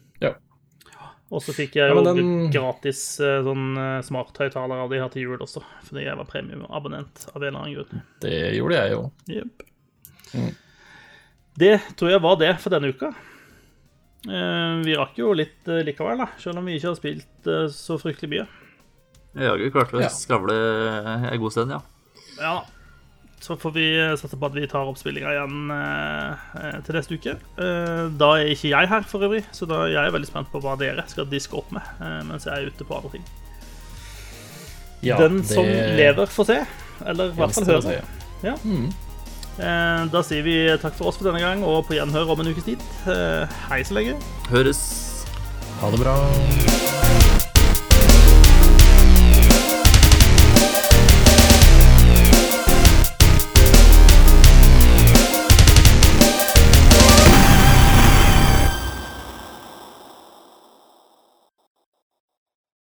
Og så fikk jeg jo ja, den- gratis eh, sånn eh, smarthøyttaler av de her til jul også, fordi jeg var premiumabonnent av en eller annen grunn. Det gjorde jeg jo. Yep. Mm. Det tror jeg var det for denne uka. Eh, vi rakk jo litt likevel, da, selv om vi ikke har spilt så fryktelig mye. Jaggu klarte vi å skravle en god stund, ja. Ja, så får vi eh, satse på at vi tar oppspillinga igjen eh, eh, til neste uke. Eh, da er ikke jeg her, for øvrig, så da er jeg er veldig spent på hva dere skal diske opp med eh, mens jeg er ute på andre ting. Ja, Den som lever, får se. Eller i hvert fall høre. Ja. Mm. Eh, da sier vi takk for oss for denne gang, og på gjenhør om en ukes tid. Eh, hei så lenge. Høres. Ha det bra.